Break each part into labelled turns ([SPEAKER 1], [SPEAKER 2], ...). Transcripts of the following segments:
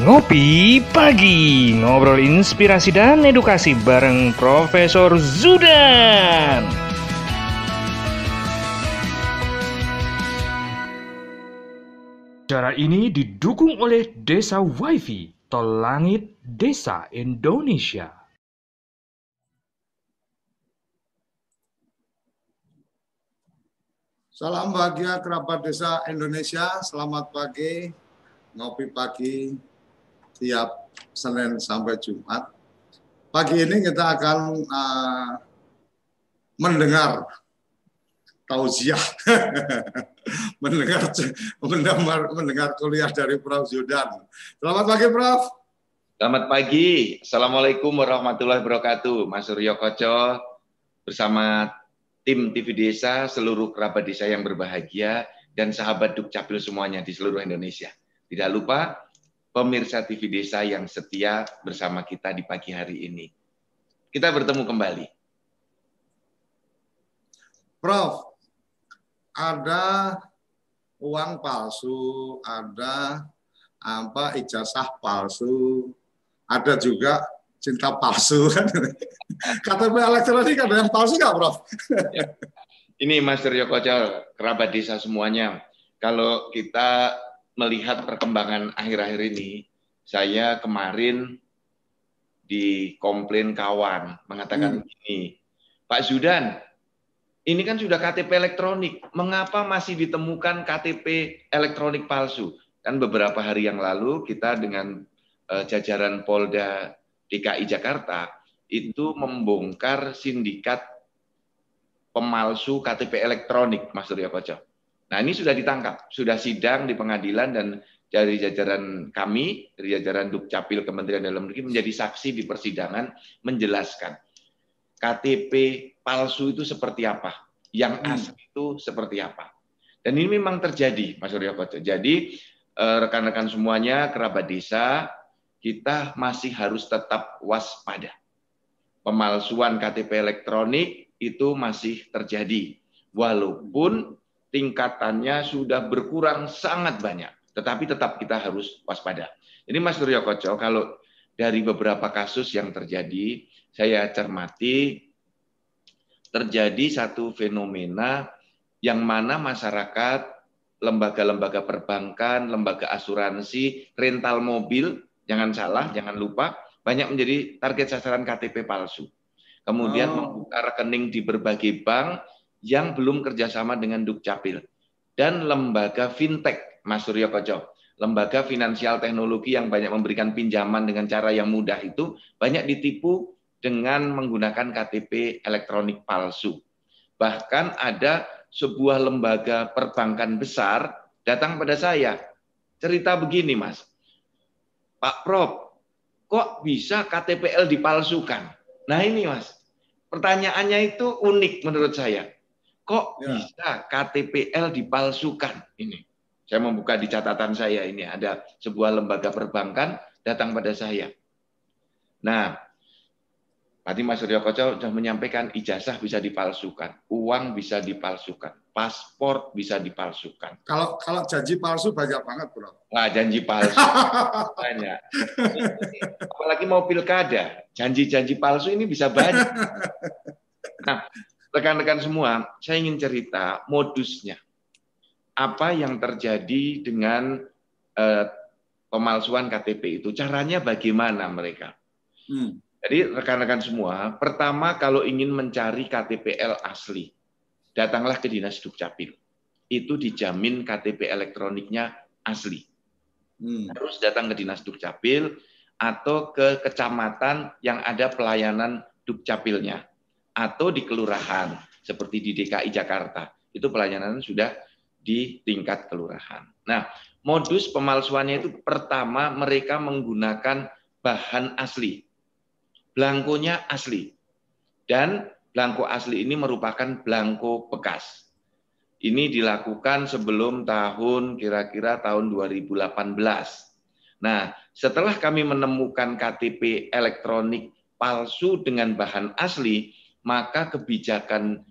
[SPEAKER 1] Ngopi Pagi Ngobrol inspirasi dan edukasi bareng Profesor Zudan. Cara ini didukung oleh Desa Wifi Tol Langit Desa Indonesia.
[SPEAKER 2] Salam bahagia kerabat desa Indonesia. Selamat pagi, ngopi pagi tiap Senin sampai Jumat. Pagi ini kita akan uh, mendengar tausiah, mendengar, mendengar mendengar kuliah dari Prof. Zudan. Selamat pagi, Prof.
[SPEAKER 3] Selamat pagi. Assalamualaikum warahmatullahi wabarakatuh. Mas Suryo Koco bersama tim TV Desa, seluruh kerabat desa yang berbahagia, dan sahabat Dukcapil semuanya di seluruh Indonesia. Tidak lupa pemirsa TV Desa yang setia bersama kita di pagi hari ini. Kita bertemu kembali.
[SPEAKER 2] Prof, ada uang palsu, ada apa ijazah palsu, ada juga cinta palsu kan. KTP elektronik ada yang palsu nggak, Prof?
[SPEAKER 3] Ini Mas Rio Kocal, kerabat desa semuanya. Kalau kita melihat perkembangan akhir-akhir ini, saya kemarin di komplain kawan mengatakan hmm. ini, Pak Zudan, ini kan sudah KTP elektronik, mengapa masih ditemukan KTP elektronik palsu? Kan beberapa hari yang lalu kita dengan uh, jajaran Polda DKI Jakarta itu membongkar sindikat pemalsu KTP elektronik, Mas Surya Koco. Nah ini sudah ditangkap, sudah sidang di pengadilan dan dari jajaran kami, dari jajaran Dukcapil Kementerian Dalam Negeri menjadi saksi di persidangan menjelaskan KTP palsu itu seperti apa, yang hmm. asli itu seperti apa. Dan ini memang terjadi, Mas Surya Koco. Jadi eh, rekan-rekan semuanya, kerabat desa, kita masih harus tetap waspada. Pemalsuan KTP elektronik itu masih terjadi, walaupun tingkatannya sudah berkurang sangat banyak, tetapi tetap kita harus waspada. Ini Mas Suryo Koco, kalau dari beberapa kasus yang terjadi, saya cermati terjadi satu fenomena yang mana masyarakat, lembaga-lembaga perbankan, lembaga asuransi, rental mobil Jangan salah, jangan lupa, banyak menjadi target sasaran KTP palsu. Kemudian oh. membuka rekening di berbagai bank yang belum kerjasama dengan Dukcapil. Dan lembaga fintech, Mas Suryo Koco. Lembaga finansial teknologi yang banyak memberikan pinjaman dengan cara yang mudah itu banyak ditipu dengan menggunakan KTP elektronik palsu. Bahkan ada sebuah lembaga perbankan besar datang pada saya. Cerita begini, Mas. Pak Prof, kok bisa KTPL dipalsukan? Nah ini mas, pertanyaannya itu unik menurut saya. Kok ya. bisa KTPL dipalsukan? Ini, saya membuka di catatan saya ini ada sebuah lembaga perbankan datang pada saya. Nah, Tadi Mas Surya Koco sudah menyampaikan ijazah bisa dipalsukan, uang bisa dipalsukan, paspor bisa dipalsukan.
[SPEAKER 2] Kalau kalau janji palsu banyak banget, Bro.
[SPEAKER 3] Nah, janji palsu banyak. Apalagi mau pilkada, janji-janji palsu ini bisa banyak. Nah, rekan-rekan semua, saya ingin cerita modusnya. Apa yang terjadi dengan eh, pemalsuan KTP itu? Caranya bagaimana mereka? Hmm jadi rekan-rekan semua, pertama kalau ingin mencari KTPL asli, datanglah ke Dinas Dukcapil. Itu dijamin KTP elektroniknya asli. Hmm. Harus datang ke Dinas Dukcapil atau ke kecamatan yang ada pelayanan Dukcapilnya atau di kelurahan seperti di DKI Jakarta. Itu pelayanan sudah di tingkat kelurahan. Nah, modus pemalsuannya itu pertama mereka menggunakan bahan asli Belangkonya asli. Dan belangko asli ini merupakan belangko bekas. Ini dilakukan sebelum tahun kira-kira tahun 2018. Nah, setelah kami menemukan KTP elektronik palsu dengan bahan asli, maka kebijakan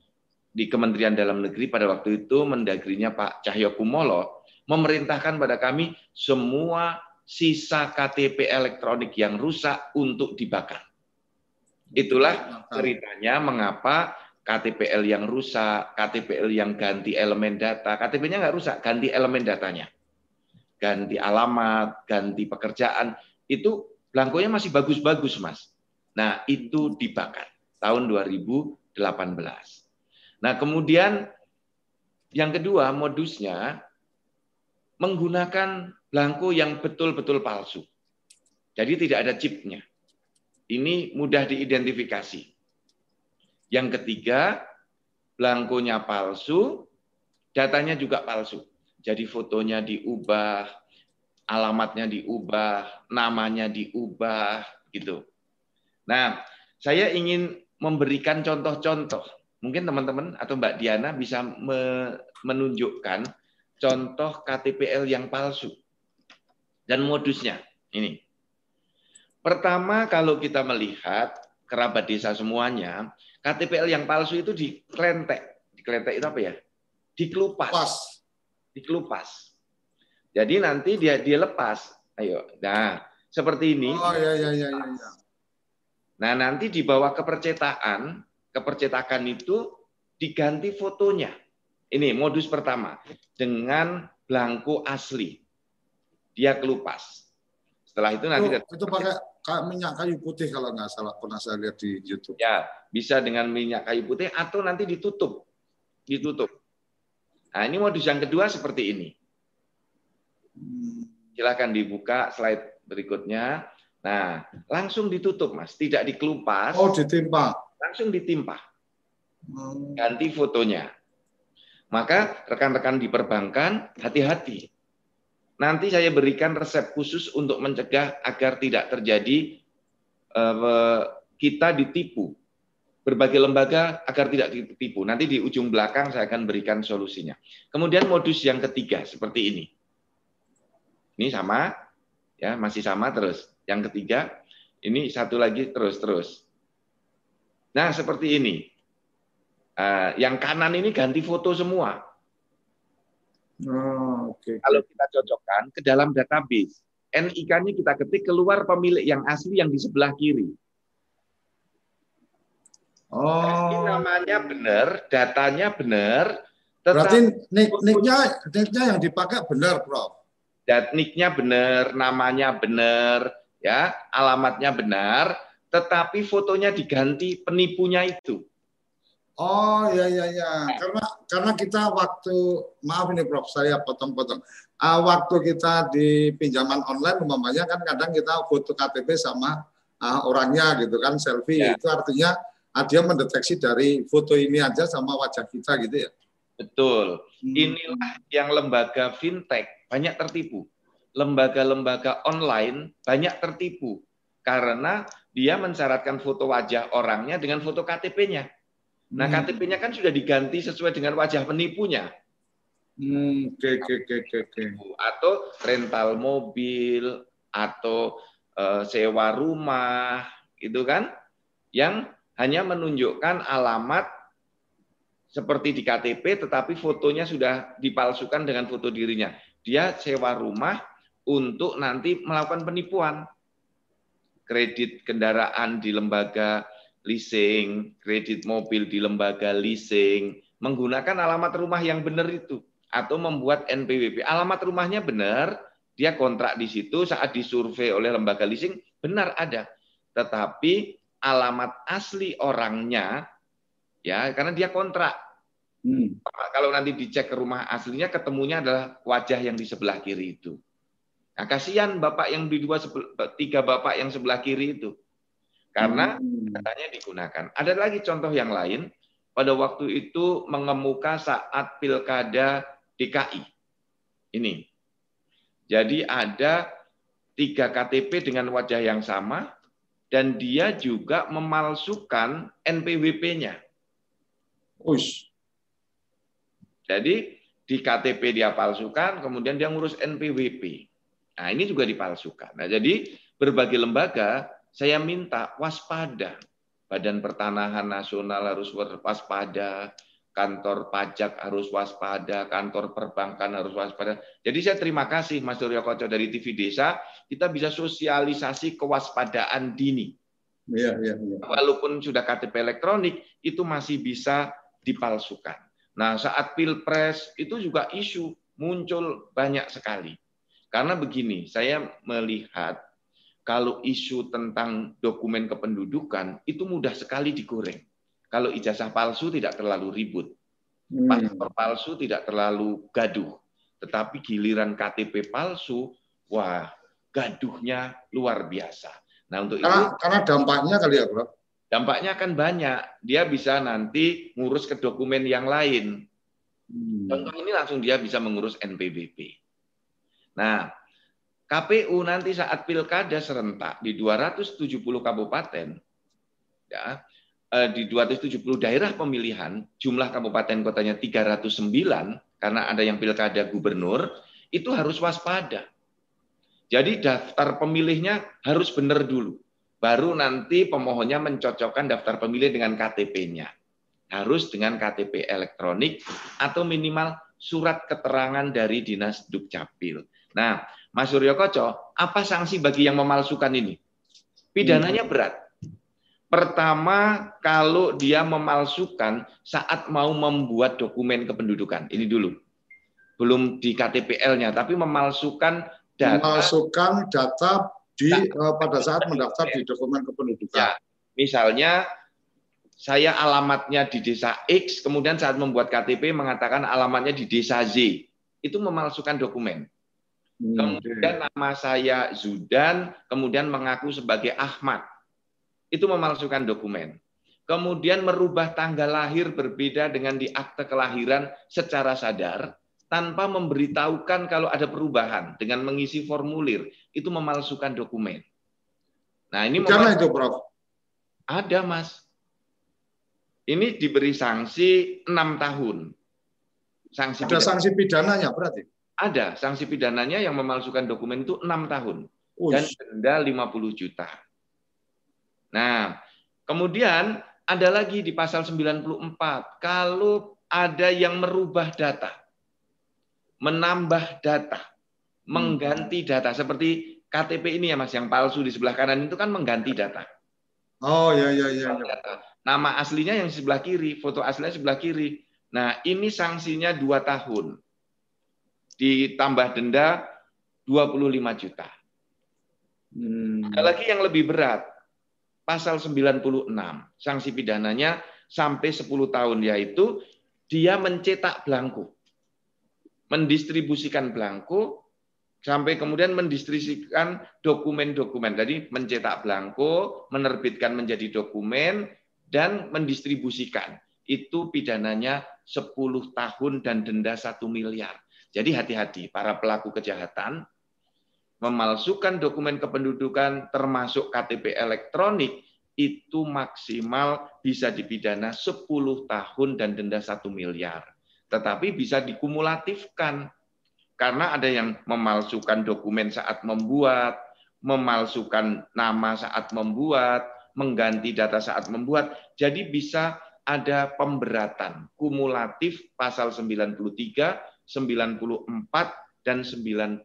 [SPEAKER 3] di Kementerian Dalam Negeri pada waktu itu mendagrinya Pak Cahyo Kumolo memerintahkan pada kami semua sisa KTP elektronik yang rusak untuk dibakar. Itulah ceritanya mengapa KTPL yang rusak, KTPL yang ganti elemen data, KTP-nya nggak rusak, ganti elemen datanya. Ganti alamat, ganti pekerjaan, itu belangkonya masih bagus-bagus, Mas. Nah, itu dibakar tahun 2018. Nah, kemudian yang kedua modusnya menggunakan belangko yang betul-betul palsu. Jadi tidak ada chipnya. Ini mudah diidentifikasi. Yang ketiga, belangkonya palsu, datanya juga palsu. Jadi fotonya diubah, alamatnya diubah, namanya diubah, gitu. Nah, saya ingin memberikan contoh-contoh. Mungkin teman-teman atau Mbak Diana bisa menunjukkan contoh KTPL yang palsu dan modusnya. Ini. Pertama, kalau kita melihat kerabat desa semuanya, KTPL yang palsu itu diklentek. Diklentek itu apa ya? Dikelupas. Pas. Dikelupas. Jadi nanti dia dia lepas. Ayo. Nah, seperti ini.
[SPEAKER 2] Oh iya iya iya iya.
[SPEAKER 3] Nah, nanti di bawah kepercetakan, kepercetakan itu diganti fotonya. Ini modus pertama dengan belangko asli. Dia kelupas. Setelah itu nanti
[SPEAKER 2] itu, itu pakai minyak kayu putih kalau nggak salah pernah saya lihat di YouTube.
[SPEAKER 3] Ya, bisa dengan minyak kayu putih atau nanti ditutup. Ditutup. Nah, ini modus yang kedua seperti ini. Hmm. Silakan dibuka slide berikutnya. Nah, langsung ditutup, Mas. Tidak dikelupas.
[SPEAKER 2] Oh, ditimpa.
[SPEAKER 3] Langsung ditimpa. Hmm. Ganti fotonya. Maka rekan-rekan di perbankan hati-hati. Nanti saya berikan resep khusus untuk mencegah agar tidak terjadi uh, kita ditipu. Berbagai lembaga agar tidak ditipu. Nanti di ujung belakang saya akan berikan solusinya. Kemudian modus yang ketiga seperti ini. Ini sama, ya masih sama terus. Yang ketiga, ini satu lagi terus-terus. Nah, seperti ini. Uh, yang kanan ini ganti foto semua.
[SPEAKER 2] Oh, okay.
[SPEAKER 3] Kalau kita cocokkan ke dalam database, NIK-nya kita ketik keluar pemilik yang asli yang di sebelah kiri.
[SPEAKER 2] Oh.
[SPEAKER 3] Ini namanya benar, datanya benar.
[SPEAKER 2] Berarti nick-nya nick yang dipakai benar, Prof.
[SPEAKER 3] Dat nick-nya benar, namanya benar, ya alamatnya benar, tetapi fotonya diganti penipunya itu.
[SPEAKER 2] Oh ya ya ya, karena karena kita waktu maaf ini Prof, saya potong-potong. Uh, waktu kita di pinjaman online, umpamanya kan kadang kita foto KTP sama uh, orangnya gitu kan selfie, ya. itu artinya uh, dia mendeteksi dari foto ini aja sama wajah kita gitu ya.
[SPEAKER 3] Betul. Hmm. Inilah yang lembaga fintech banyak tertipu lembaga-lembaga online banyak tertipu karena dia mensyaratkan foto wajah orangnya dengan foto KTP-nya. Nah, hmm. KTP-nya kan sudah diganti sesuai dengan wajah penipunya.
[SPEAKER 2] Hmm, oke, oke, oke, oke.
[SPEAKER 3] Atau rental mobil, atau uh, sewa rumah, gitu kan? Yang hanya menunjukkan alamat seperti di KTP, tetapi fotonya sudah dipalsukan dengan foto dirinya. Dia sewa rumah, untuk nanti melakukan penipuan. Kredit kendaraan di lembaga leasing, kredit mobil di lembaga leasing, menggunakan alamat rumah yang benar itu atau membuat NPWP. Alamat rumahnya benar, dia kontrak di situ saat disurvei oleh lembaga leasing benar ada. Tetapi alamat asli orangnya ya karena dia kontrak. Hmm. Kalau nanti dicek ke rumah aslinya ketemunya adalah wajah yang di sebelah kiri itu. Nah, kasihan bapak yang di dua tiga bapak yang sebelah kiri itu. Karena hmm. katanya digunakan. Ada lagi contoh yang lain. Pada waktu itu mengemuka saat pilkada DKI. Ini. Jadi ada tiga KTP dengan wajah yang sama dan dia juga memalsukan NPWP-nya.
[SPEAKER 2] Ush.
[SPEAKER 3] Jadi di KTP dia palsukan, kemudian dia ngurus NPWP. Nah, ini juga dipalsukan. Nah, jadi berbagai lembaga saya minta waspada. Badan Pertanahan Nasional harus waspada, kantor pajak harus waspada, kantor perbankan harus waspada. Jadi saya terima kasih Mas Suryo Koco dari TV Desa, kita bisa sosialisasi kewaspadaan dini.
[SPEAKER 2] Iya, iya, iya.
[SPEAKER 3] Walaupun sudah KTP elektronik, itu masih bisa dipalsukan. Nah, saat pilpres itu juga isu muncul banyak sekali. Karena begini, saya melihat kalau isu tentang dokumen kependudukan itu mudah sekali digoreng. Kalau ijazah palsu tidak terlalu ribut.
[SPEAKER 2] Hmm.
[SPEAKER 3] Paspor palsu tidak terlalu gaduh. Tetapi giliran KTP palsu, wah, gaduhnya luar biasa. Nah, untuk
[SPEAKER 2] Karena,
[SPEAKER 3] itu
[SPEAKER 2] karena dampaknya kali ya, Bro.
[SPEAKER 3] dampaknya akan banyak. Dia bisa nanti ngurus ke dokumen yang lain.
[SPEAKER 2] Hmm.
[SPEAKER 3] Contoh ini langsung dia bisa mengurus NPWP. Nah, KPU nanti saat pilkada serentak di 270 kabupaten, ya, eh, di 270 daerah pemilihan, jumlah kabupaten kotanya 309, karena ada yang pilkada gubernur, itu harus waspada. Jadi daftar pemilihnya harus benar dulu. Baru nanti pemohonnya mencocokkan daftar pemilih dengan KTP-nya. Harus dengan KTP elektronik atau minimal surat keterangan dari Dinas Dukcapil. Nah, Mas Suryo Koco, apa sanksi bagi yang memalsukan ini? Pidananya berat. Pertama, kalau dia memalsukan saat mau membuat dokumen kependudukan. Ini dulu. Belum di KTPL-nya, tapi memalsukan data.
[SPEAKER 2] Memasukkan data di eh, pada saat mendaftar di dokumen kependudukan.
[SPEAKER 3] Ya, misalnya saya alamatnya di desa X, kemudian saat membuat KTP mengatakan alamatnya di desa Z. Itu memalsukan dokumen.
[SPEAKER 2] Hmm,
[SPEAKER 3] Kemudian nama saya Zudan, kemudian mengaku sebagai Ahmad. Itu memalsukan dokumen. Kemudian merubah tanggal lahir berbeda dengan di akte kelahiran secara sadar, tanpa memberitahukan kalau ada perubahan dengan mengisi formulir, itu memalsukan dokumen. Nah, ini memal-
[SPEAKER 2] itu, Prof.
[SPEAKER 3] ada, Mas. Ini diberi sanksi enam tahun. Sanksi
[SPEAKER 2] Ada
[SPEAKER 3] pidana.
[SPEAKER 2] sanksi pidananya berarti.
[SPEAKER 3] Ada sanksi pidananya yang memalsukan dokumen itu enam tahun
[SPEAKER 2] Ush.
[SPEAKER 3] dan denda 50 juta. Nah, kemudian ada lagi di pasal 94, kalau ada yang merubah data, menambah data, mengganti data seperti KTP ini ya Mas yang palsu di sebelah kanan itu kan mengganti data.
[SPEAKER 2] Oh ya ya ya. ya.
[SPEAKER 3] Nama aslinya yang sebelah kiri, foto aslinya sebelah kiri. Nah, ini sanksinya dua tahun. Ditambah denda 25 juta.
[SPEAKER 2] Hmm.
[SPEAKER 3] Ada lagi yang lebih berat. Pasal 96. Sanksi pidananya sampai 10 tahun yaitu dia mencetak belangko. Mendistribusikan belangko sampai kemudian mendistribusikan dokumen-dokumen. Jadi mencetak belangko, menerbitkan menjadi dokumen dan mendistribusikan. Itu pidananya 10 tahun dan denda 1 miliar. Jadi hati-hati para pelaku kejahatan memalsukan dokumen kependudukan termasuk KTP elektronik itu maksimal bisa dipidana 10 tahun dan denda 1 miliar. Tetapi bisa dikumulatifkan karena ada yang memalsukan dokumen saat membuat, memalsukan nama saat membuat, mengganti data saat membuat. Jadi bisa ada pemberatan kumulatif pasal 93, 94 dan 96.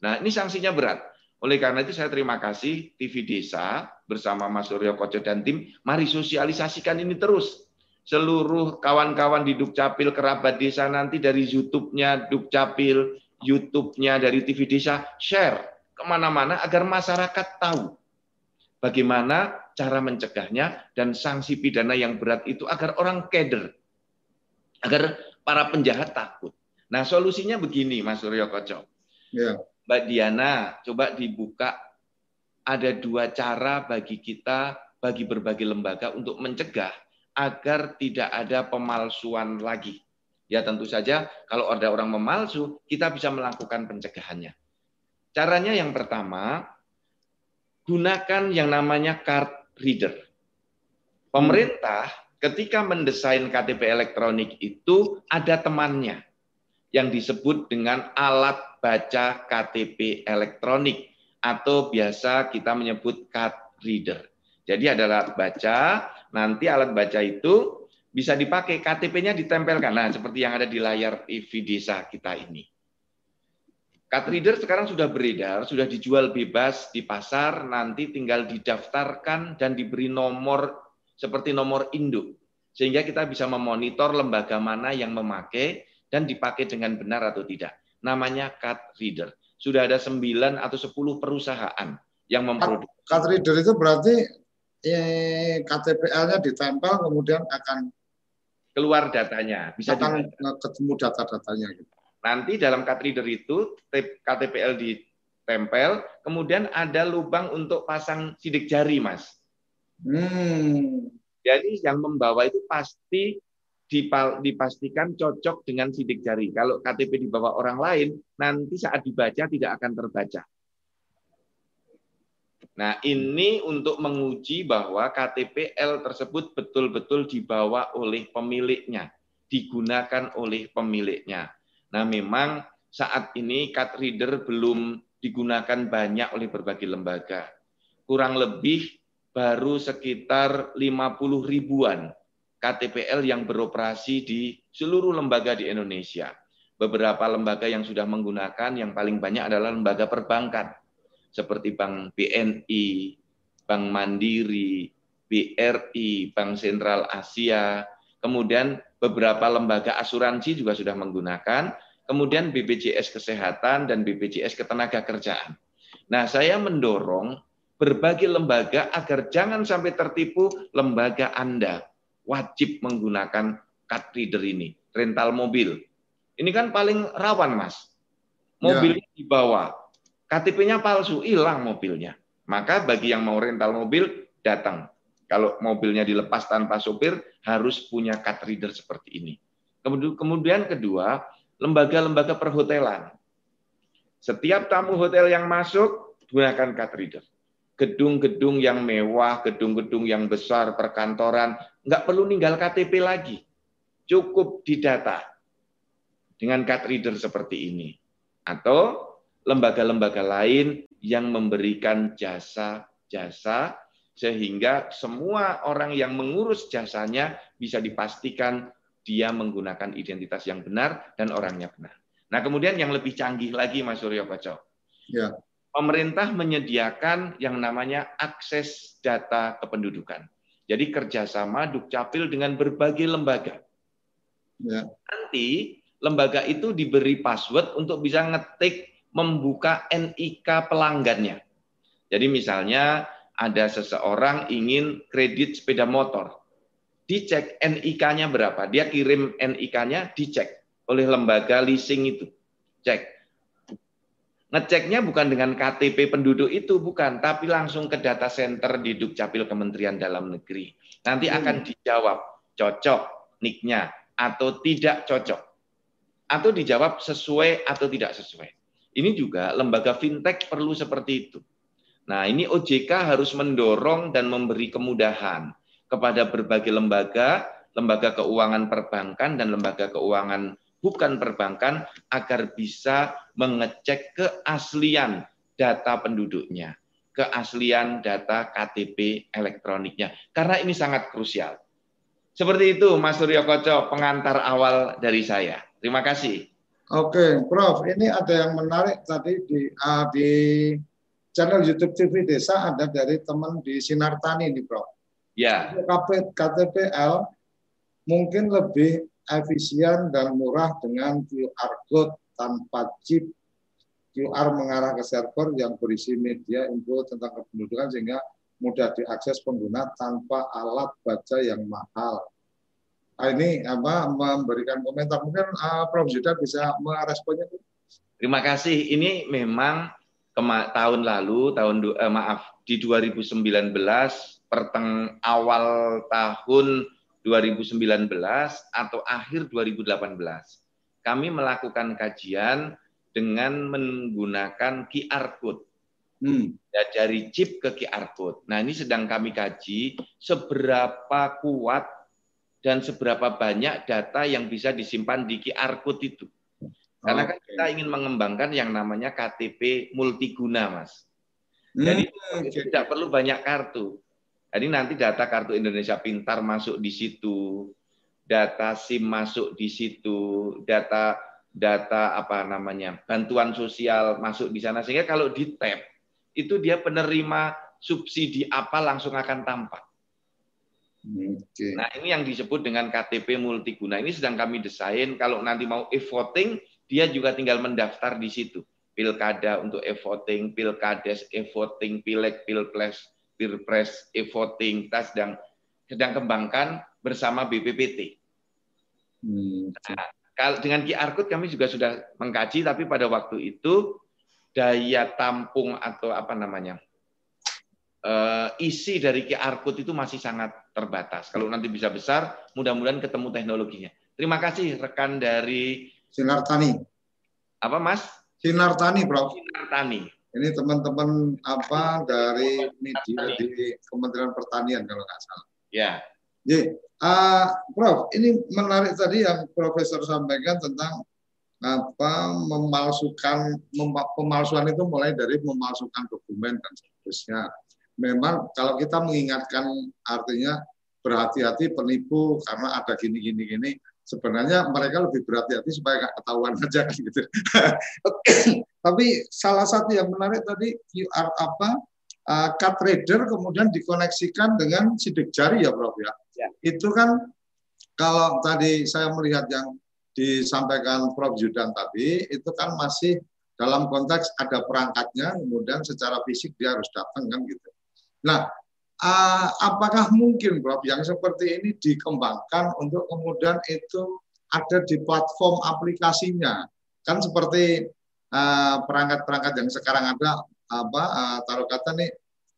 [SPEAKER 3] Nah, ini sanksinya berat. Oleh karena itu saya terima kasih TV Desa bersama Mas Suryo Koco dan tim, mari sosialisasikan ini terus. Seluruh kawan-kawan di Dukcapil kerabat desa nanti dari YouTube-nya Dukcapil, YouTube-nya dari TV Desa, share ke mana-mana agar masyarakat tahu bagaimana cara mencegahnya dan sanksi pidana yang berat itu agar orang keder, agar para penjahat takut. Nah solusinya begini Mas Suryo Koco.
[SPEAKER 2] Ya.
[SPEAKER 3] Mbak Diana, coba dibuka ada dua cara bagi kita, bagi berbagai lembaga untuk mencegah agar tidak ada pemalsuan lagi. Ya tentu saja kalau ada orang memalsu, kita bisa melakukan pencegahannya. Caranya yang pertama, gunakan yang namanya card reader. Pemerintah ketika mendesain KTP elektronik itu ada temannya yang disebut dengan alat baca KTP elektronik atau biasa kita menyebut card reader. Jadi ada alat baca, nanti alat baca itu bisa dipakai KTP-nya ditempelkan. Nah, seperti yang ada di layar TV desa kita ini. Card reader sekarang sudah beredar, sudah dijual bebas di pasar, nanti tinggal didaftarkan dan diberi nomor seperti nomor induk. Sehingga kita bisa memonitor lembaga mana yang memakai dan dipakai dengan benar atau tidak. Namanya card reader. Sudah ada 9 atau 10 perusahaan yang memproduksi.
[SPEAKER 2] Card reader itu berarti eh, KTPL-nya ditempel kemudian akan
[SPEAKER 3] keluar datanya, bisa
[SPEAKER 2] akan ketemu data-datanya gitu.
[SPEAKER 3] Nanti dalam card reader itu KTPL ditempel, kemudian ada lubang untuk pasang sidik jari, Mas.
[SPEAKER 2] Hmm.
[SPEAKER 3] Jadi yang membawa itu pasti dipastikan cocok dengan sidik jari. Kalau KTP dibawa orang lain, nanti saat dibaca tidak akan terbaca. Nah, ini untuk menguji bahwa KTPL tersebut betul-betul dibawa oleh pemiliknya, digunakan oleh pemiliknya. Nah, memang saat ini card reader belum digunakan banyak oleh berbagai lembaga. Kurang lebih baru sekitar 50 ribuan KTPL yang beroperasi di seluruh lembaga di Indonesia. Beberapa lembaga yang sudah menggunakan yang paling banyak adalah lembaga perbankan seperti Bank BNI, Bank Mandiri, BRI, Bank Sentral Asia, kemudian beberapa lembaga asuransi juga sudah menggunakan, kemudian BPJS Kesehatan dan BPJS Ketenagakerjaan. Nah, saya mendorong berbagai lembaga agar jangan sampai tertipu lembaga Anda wajib menggunakan card reader ini, rental mobil. Ini kan paling rawan, Mas. Mobilnya ya. dibawa, KTP-nya palsu, hilang mobilnya. Maka bagi yang mau rental mobil, datang. Kalau mobilnya dilepas tanpa sopir, harus punya card reader seperti ini. Kemudian kedua, lembaga-lembaga perhotelan. Setiap tamu hotel yang masuk, gunakan card reader. Gedung-gedung yang mewah, gedung-gedung yang besar, perkantoran, nggak perlu ninggal KTP lagi. Cukup didata dengan card reader seperti ini. Atau lembaga-lembaga lain yang memberikan jasa-jasa sehingga semua orang yang mengurus jasanya bisa dipastikan dia menggunakan identitas yang benar dan orangnya benar. Nah, kemudian yang lebih canggih lagi Mas Suryo Koco.
[SPEAKER 2] Ya.
[SPEAKER 3] Pemerintah menyediakan yang namanya akses data kependudukan. Jadi kerjasama Dukcapil dengan berbagai lembaga. Ya. Nanti lembaga itu diberi password untuk bisa ngetik membuka NIK pelanggannya. Jadi misalnya ada seseorang ingin kredit sepeda motor. Dicek NIK-nya berapa. Dia kirim NIK-nya, dicek oleh lembaga leasing itu. Cek. Ngeceknya bukan dengan KTP penduduk itu, bukan. Tapi langsung ke data center di Dukcapil Kementerian Dalam Negeri. Nanti hmm. akan dijawab cocok niknya atau tidak cocok. Atau dijawab sesuai atau tidak sesuai. Ini juga lembaga fintech perlu seperti itu. Nah, ini OJK harus mendorong dan memberi kemudahan kepada berbagai lembaga, lembaga keuangan perbankan dan lembaga keuangan bukan perbankan agar bisa mengecek keaslian data penduduknya, keaslian data KTP elektroniknya. Karena ini sangat krusial. Seperti itu Mas Suryo Koco, pengantar awal dari saya. Terima kasih.
[SPEAKER 2] Oke, Prof. Ini ada yang menarik tadi di uh, di channel YouTube TV Desa ada dari teman di Sinar Tani nih, Prof.
[SPEAKER 3] Ya.
[SPEAKER 2] KTPL mungkin lebih efisien dan murah dengan QR code tanpa chip QR mengarah ke server yang berisi media info tentang kependudukan sehingga mudah diakses pengguna tanpa alat baca yang mahal. Ah, ini apa memberikan komentar. Mungkin uh, Prof. Zuda bisa meresponnya.
[SPEAKER 3] Terima kasih. Ini memang tahun lalu, tahun eh, maaf di 2019 perteng awal tahun 2019 atau akhir 2018 kami melakukan kajian dengan menggunakan QR code. Hmm. Ya, dari chip ke QR code. Nah ini sedang kami kaji seberapa kuat dan seberapa banyak data yang bisa disimpan di QR code itu. Karena kan kita ingin mengembangkan yang namanya KTP multiguna, Mas. Jadi hmm, tidak perlu banyak kartu. Jadi nanti data kartu Indonesia Pintar masuk di situ. data SIM masuk di situ, data data apa namanya bantuan sosial masuk di sana sehingga kalau di tap itu dia penerima subsidi apa langsung akan tampak.
[SPEAKER 2] Oke.
[SPEAKER 3] Nah ini yang disebut dengan KTP multiguna. Ini sedang kami desain. Kalau nanti mau e-voting, dia juga tinggal mendaftar di situ. Pilkada untuk e-voting, pilkades e-voting, pileg, pilpres, pilpres e-voting. Kita sedang sedang kembangkan bersama BPPT.
[SPEAKER 2] Hmm.
[SPEAKER 3] Nah, kalau dengan QR code kami juga sudah mengkaji, tapi pada waktu itu daya tampung atau apa namanya uh, isi dari QR code itu masih sangat terbatas. Kalau nanti bisa besar, mudah-mudahan ketemu teknologinya. Terima kasih rekan dari
[SPEAKER 2] Sinar Tani.
[SPEAKER 3] apa Mas?
[SPEAKER 2] Sinar Tani, Prof.
[SPEAKER 3] Sinar Tani.
[SPEAKER 2] Ini teman-teman apa dari media di Kementerian Pertanian kalau nggak salah.
[SPEAKER 3] Ya,
[SPEAKER 2] Jadi, uh, Prof, ini menarik tadi yang Profesor sampaikan tentang apa memalsukan mem- pemalsuan itu mulai dari memalsukan dokumen dan seterusnya. Memang kalau kita mengingatkan artinya berhati-hati penipu karena ada gini gini gini sebenarnya mereka lebih berhati-hati supaya nggak ketahuan aja kan gitu. Tapi salah satu yang menarik tadi QR apa uh, card reader kemudian dikoneksikan dengan sidik jari ya Prof ya.
[SPEAKER 3] Ya.
[SPEAKER 2] Itu kan kalau tadi saya melihat yang disampaikan Prof Yudan tadi itu kan masih dalam konteks ada perangkatnya kemudian secara fisik dia harus datang kan gitu. Nah, uh, apakah mungkin Prof yang seperti ini dikembangkan untuk kemudian itu ada di platform aplikasinya? Kan seperti uh, perangkat-perangkat yang sekarang ada apa uh, taruh kata nih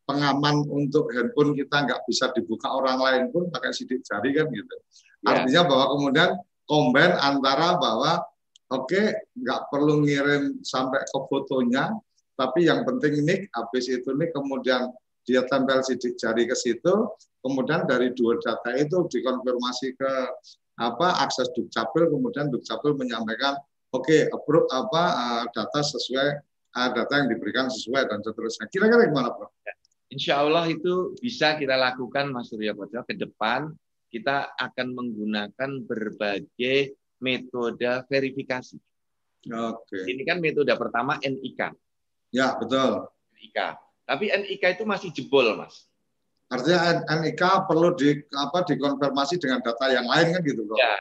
[SPEAKER 2] pengaman untuk handphone kita nggak bisa dibuka orang lain pun pakai sidik jari kan gitu.
[SPEAKER 3] Ya.
[SPEAKER 2] Artinya bahwa kemudian combine antara bahwa oke okay, nggak perlu ngirim sampai ke fotonya, tapi yang penting nih habis itu nih kemudian dia tempel sidik jari ke situ, kemudian dari dua data itu dikonfirmasi ke apa akses dukcapil, kemudian dukcapil menyampaikan oke okay, approve apa uh, data sesuai uh, data yang diberikan sesuai dan seterusnya. Kira-kira gimana, Prof?
[SPEAKER 3] Insya Allah itu bisa kita lakukan Mas Surya Koco ke depan kita akan menggunakan berbagai metode verifikasi.
[SPEAKER 2] Oke.
[SPEAKER 3] Ini kan metode pertama NIK.
[SPEAKER 2] Ya, betul.
[SPEAKER 3] NIK. Tapi NIK itu masih jebol, Mas.
[SPEAKER 2] Artinya NIK perlu di apa dikonfirmasi dengan data yang lain kan gitu, Bro.
[SPEAKER 3] Ya.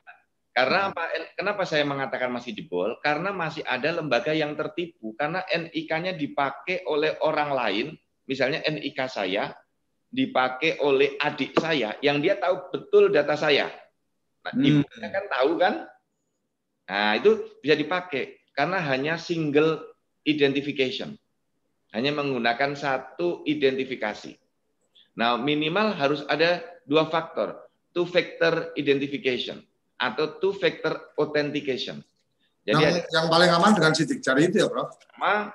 [SPEAKER 3] Karena apa? Kenapa saya mengatakan masih jebol? Karena masih ada lembaga yang tertipu karena NIK-nya dipakai oleh orang lain, misalnya NIK saya dipakai oleh adik saya yang dia tahu betul data saya. Nah,
[SPEAKER 2] Hmm.
[SPEAKER 3] ibunya kan tahu kan? Nah, itu bisa dipakai karena hanya single identification. Hanya menggunakan satu identifikasi. Nah, minimal harus ada dua faktor, two factor identification atau two factor authentication. Jadi
[SPEAKER 2] yang,
[SPEAKER 3] ada
[SPEAKER 2] yang paling aman dengan sidik jari itu ya, Prof.
[SPEAKER 3] sama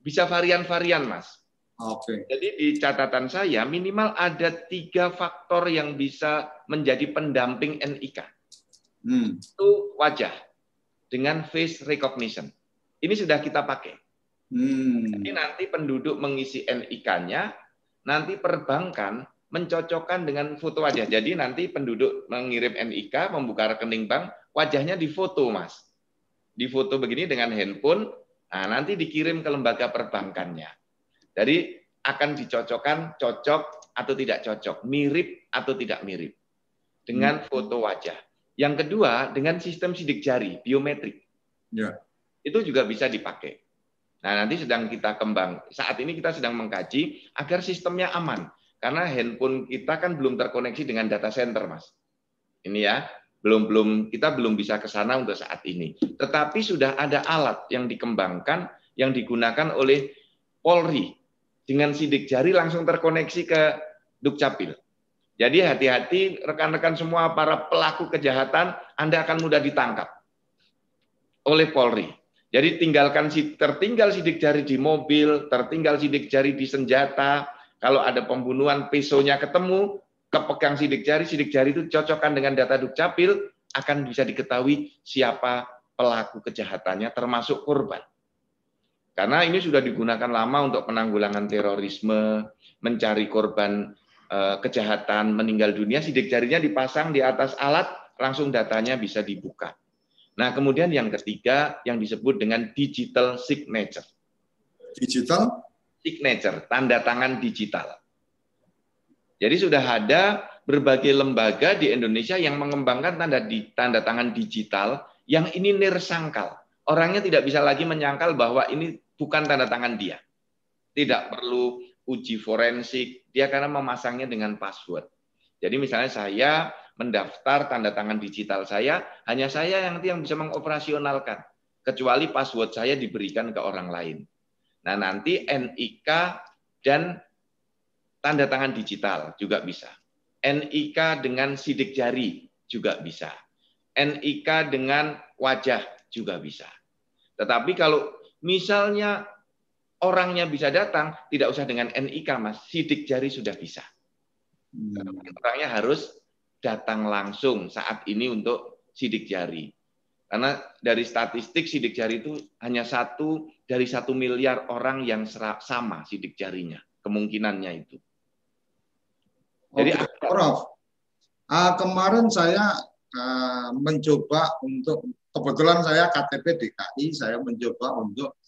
[SPEAKER 3] bisa varian-varian, Mas.
[SPEAKER 2] Oke.
[SPEAKER 3] Jadi di catatan saya minimal ada tiga faktor yang bisa menjadi pendamping NIK.
[SPEAKER 2] Hmm.
[SPEAKER 3] Itu wajah dengan face recognition. Ini sudah kita pakai.
[SPEAKER 2] Hmm.
[SPEAKER 3] Jadi nanti penduduk mengisi NIK-nya, nanti perbankan mencocokkan dengan foto wajah. Jadi nanti penduduk mengirim NIK, membuka rekening bank, wajahnya difoto, Mas. Difoto begini dengan handphone, nah nanti dikirim ke lembaga perbankannya. Jadi akan dicocokkan cocok atau tidak cocok, mirip atau tidak mirip dengan foto wajah. Yang kedua dengan sistem sidik jari biometrik.
[SPEAKER 2] Ya.
[SPEAKER 3] Itu juga bisa dipakai. Nah, nanti sedang kita kembang. Saat ini kita sedang mengkaji agar sistemnya aman. Karena handphone kita kan belum terkoneksi dengan data center, Mas. Ini ya, belum belum kita belum bisa ke sana untuk saat ini. Tetapi sudah ada alat yang dikembangkan yang digunakan oleh Polri dengan sidik jari langsung terkoneksi ke Dukcapil. Jadi hati-hati rekan-rekan semua para pelaku kejahatan Anda akan mudah ditangkap oleh Polri. Jadi tinggalkan tertinggal sidik jari di mobil, tertinggal sidik jari di senjata. Kalau ada pembunuhan, pesonya ketemu, kepegang sidik jari, sidik jari itu cocokkan dengan data Dukcapil, akan bisa diketahui siapa pelaku kejahatannya, termasuk korban. Karena ini sudah digunakan lama untuk penanggulangan terorisme, mencari korban eh, kejahatan, meninggal dunia, sidik jarinya dipasang di atas alat, langsung datanya bisa dibuka. Nah, kemudian yang ketiga yang disebut dengan digital signature.
[SPEAKER 2] Digital
[SPEAKER 3] signature, tanda tangan digital. Jadi sudah ada berbagai lembaga di Indonesia yang mengembangkan tanda di, tanda tangan digital yang ini nirsangkal. Orangnya tidak bisa lagi menyangkal bahwa ini bukan tanda tangan dia. Tidak perlu uji forensik, dia karena memasangnya dengan password. Jadi misalnya saya mendaftar tanda tangan digital saya, hanya saya yang yang bisa mengoperasionalkan. Kecuali password saya diberikan ke orang lain. Nah nanti NIK dan tanda tangan digital juga bisa. NIK dengan sidik jari juga bisa. NIK dengan wajah juga bisa. Tetapi kalau misalnya orangnya bisa datang, tidak usah dengan NIK, Mas. Sidik jari sudah bisa. Hmm. Orangnya harus datang langsung saat ini untuk sidik jari. Karena dari statistik sidik jari itu hanya satu dari satu miliar orang yang sama sidik jarinya. Kemungkinannya itu.
[SPEAKER 2] Jadi, Oke, Prof. Uh, kemarin saya uh, mencoba untuk kebetulan saya KTP DKI, saya mencoba untuk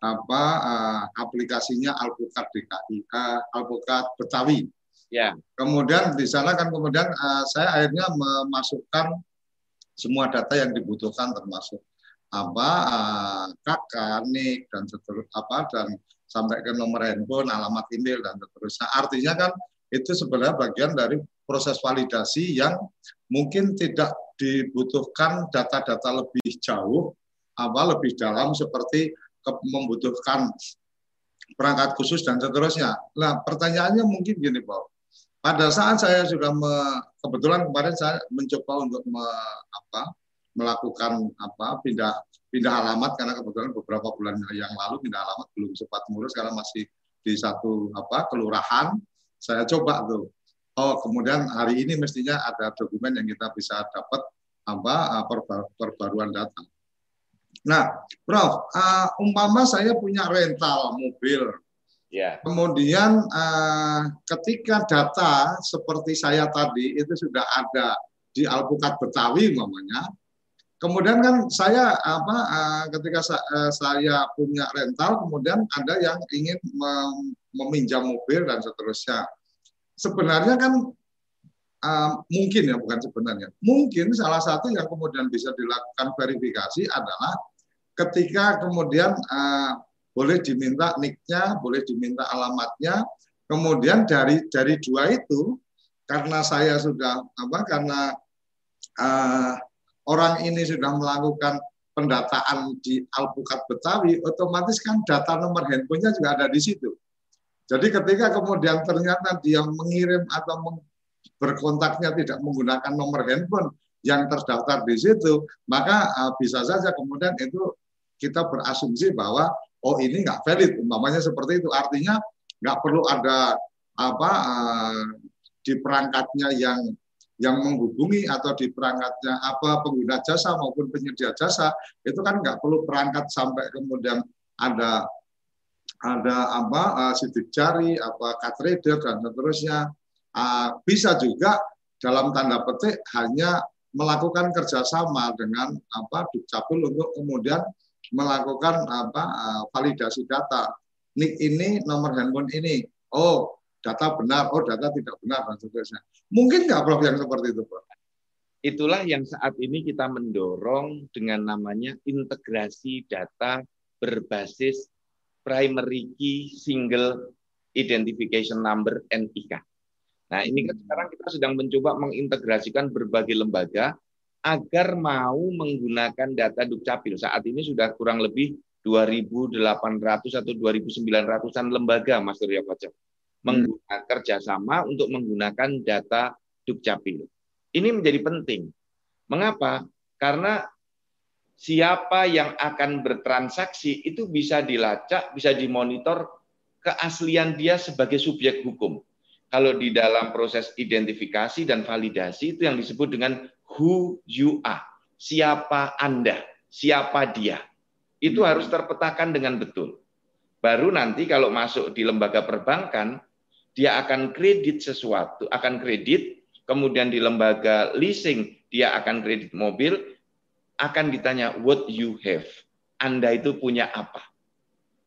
[SPEAKER 2] apa uh, aplikasinya Alpukat DKI, uh, Alpukat Betawi. Ya. Kemudian di sana kan kemudian uh, saya akhirnya memasukkan semua data yang dibutuhkan termasuk apa uh, kakak, nik dan seterusnya apa dan sampai ke nomor handphone, alamat email dan seterusnya. Artinya kan itu sebenarnya bagian dari proses validasi yang mungkin tidak dibutuhkan data-data lebih jauh, apa lebih dalam seperti membutuhkan perangkat khusus dan seterusnya. Nah, pertanyaannya mungkin gini, Pak pada saat saya sudah me, kebetulan kemarin saya mencoba untuk me, apa, melakukan apa pindah pindah alamat karena kebetulan beberapa bulan yang lalu pindah alamat belum sempat ngurus karena masih di satu apa kelurahan. Saya coba tuh. Oh kemudian hari ini mestinya ada dokumen yang kita bisa dapat apa perbaruan data nah Prof uh, umpama saya punya rental mobil Ya. Kemudian uh, ketika data seperti saya tadi itu sudah ada di Alpukat Betawi namanya. Kemudian kan saya apa uh, ketika sa uh, saya punya rental kemudian ada yang ingin mem meminjam mobil dan seterusnya. Sebenarnya kan uh, mungkin ya bukan sebenarnya. Mungkin salah satu yang kemudian bisa dilakukan verifikasi adalah ketika kemudian uh, boleh diminta nicknya, boleh diminta alamatnya. Kemudian dari dari dua itu, karena saya sudah apa? Karena uh, orang ini sudah melakukan pendataan di Alpukat Betawi, otomatis kan data nomor handphonenya juga ada di situ. Jadi ketika kemudian ternyata dia mengirim atau berkontaknya tidak menggunakan nomor handphone yang terdaftar di situ, maka uh, bisa saja kemudian itu kita berasumsi bahwa oh ini nggak valid. Umpamanya seperti itu. Artinya nggak perlu ada apa uh, di perangkatnya yang yang menghubungi atau di perangkatnya apa pengguna jasa maupun penyedia jasa itu kan nggak perlu perangkat sampai kemudian ada ada apa uh, sidik jari apa card dan seterusnya. Uh, bisa juga dalam tanda petik hanya melakukan kerjasama dengan apa dukcapil untuk kemudian melakukan apa eh, validasi data. Nik ini nomor handphone ini. Oh, data benar, oh data tidak benar dan seterusnya. Mungkin nggak Prof yang seperti itu, Prof?
[SPEAKER 3] Itulah yang saat ini kita mendorong dengan namanya integrasi data berbasis primary key single identification number NIK. Nah, ini kan sekarang kita sedang mencoba mengintegrasikan berbagai lembaga agar mau menggunakan data Dukcapil. Saat ini sudah kurang lebih 2.800 atau 2.900-an lembaga, Mas Surya Pajak, hmm. menggunakan kerjasama untuk menggunakan data Dukcapil. Ini menjadi penting. Mengapa? Karena siapa yang akan bertransaksi itu bisa dilacak, bisa dimonitor keaslian dia sebagai subjek hukum. Kalau di dalam proses identifikasi dan validasi itu yang disebut dengan who you are. Siapa Anda, siapa dia. Itu harus terpetakan dengan betul. Baru nanti kalau masuk di lembaga perbankan, dia akan kredit sesuatu, akan kredit, kemudian di lembaga leasing dia akan kredit mobil, akan ditanya what you have. Anda itu punya apa?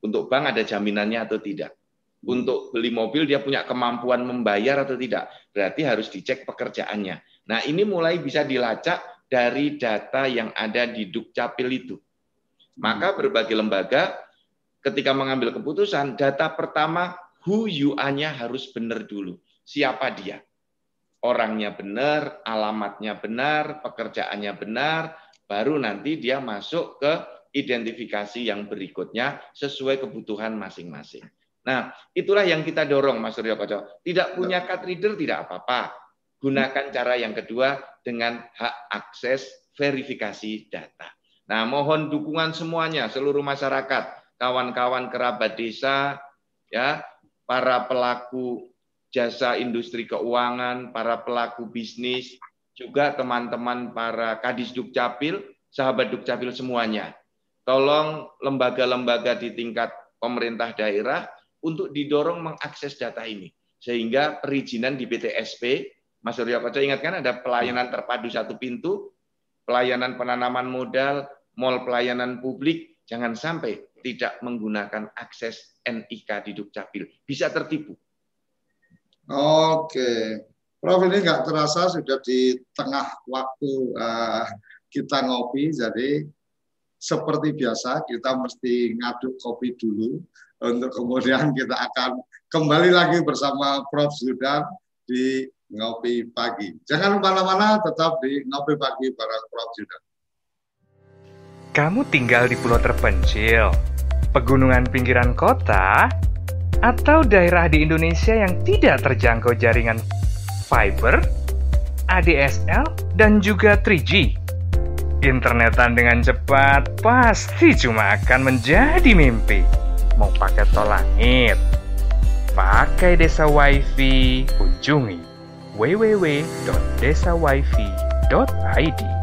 [SPEAKER 3] Untuk bank ada jaminannya atau tidak? Untuk beli mobil dia punya kemampuan membayar atau tidak? Berarti harus dicek pekerjaannya. Nah, ini mulai bisa dilacak dari data yang ada di Dukcapil itu. Maka berbagai lembaga ketika mengambil keputusan, data pertama who you are-nya harus benar dulu. Siapa dia? Orangnya benar, alamatnya benar, pekerjaannya benar, baru nanti dia masuk ke identifikasi yang berikutnya sesuai kebutuhan masing-masing. Nah, itulah yang kita dorong Mas Suryo Koco. Tidak punya card reader tidak apa-apa. Gunakan cara yang kedua dengan hak akses verifikasi data. Nah, mohon dukungan semuanya, seluruh masyarakat, kawan-kawan kerabat desa, ya, para pelaku jasa industri keuangan, para pelaku bisnis, juga teman-teman para kadis dukcapil, sahabat dukcapil semuanya. Tolong lembaga-lembaga di tingkat pemerintah daerah untuk didorong mengakses data ini. Sehingga perizinan di PTSP, Mas Surya Koco ingatkan ada pelayanan terpadu satu pintu, pelayanan penanaman modal, mall pelayanan publik, jangan sampai tidak menggunakan akses NIK di Dukcapil. Bisa tertipu.
[SPEAKER 2] Oke. Prof ini nggak terasa sudah di tengah waktu uh, kita ngopi, jadi seperti biasa kita mesti ngaduk kopi dulu untuk kemudian kita akan kembali lagi bersama Prof Zudan di ngopi pagi. Jangan ke mana-mana, tetap di ngopi pagi bareng Prof Zudan.
[SPEAKER 1] Kamu tinggal di pulau terpencil, pegunungan pinggiran kota, atau daerah di Indonesia yang tidak terjangkau jaringan fiber, ADSL, dan juga 3G. Internetan dengan cepat pasti cuma akan menjadi mimpi. Mau pakai tol langit, pakai desa wifi, kunjungi www.desawifi.id.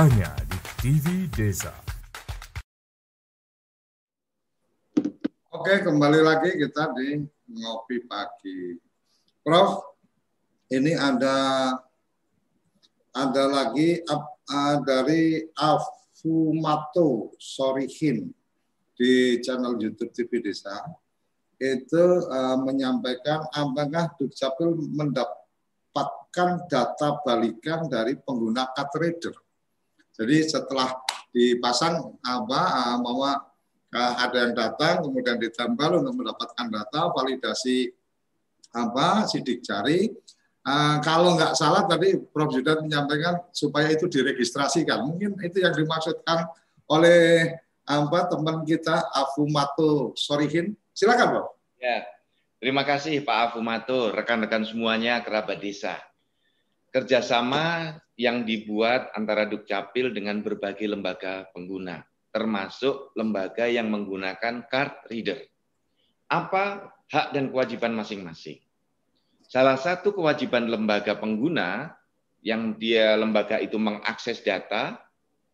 [SPEAKER 4] hanya di TV Desa.
[SPEAKER 2] Oke, kembali lagi kita di ngopi pagi. Prof, ini ada ada lagi uh, dari Afumato Sorihin di channel YouTube TV Desa itu uh, menyampaikan apakah Dukcapil mendapatkan data balikan dari pengguna card reader jadi setelah dipasang apa bahwa ada yang datang kemudian ditambah untuk mendapatkan data validasi apa sidik jari Uh, kalau nggak salah tadi Prof. Judan menyampaikan supaya itu diregistrasikan. Mungkin itu yang dimaksudkan oleh apa teman kita Afumato Sorihin. Silakan, Prof.
[SPEAKER 3] Ya, terima kasih Pak Afumato, rekan-rekan semuanya kerabat desa. Kerjasama yang dibuat antara Dukcapil dengan berbagai lembaga pengguna, termasuk lembaga yang menggunakan card reader. Apa hak dan kewajiban masing-masing? Salah satu kewajiban lembaga pengguna yang dia lembaga itu mengakses data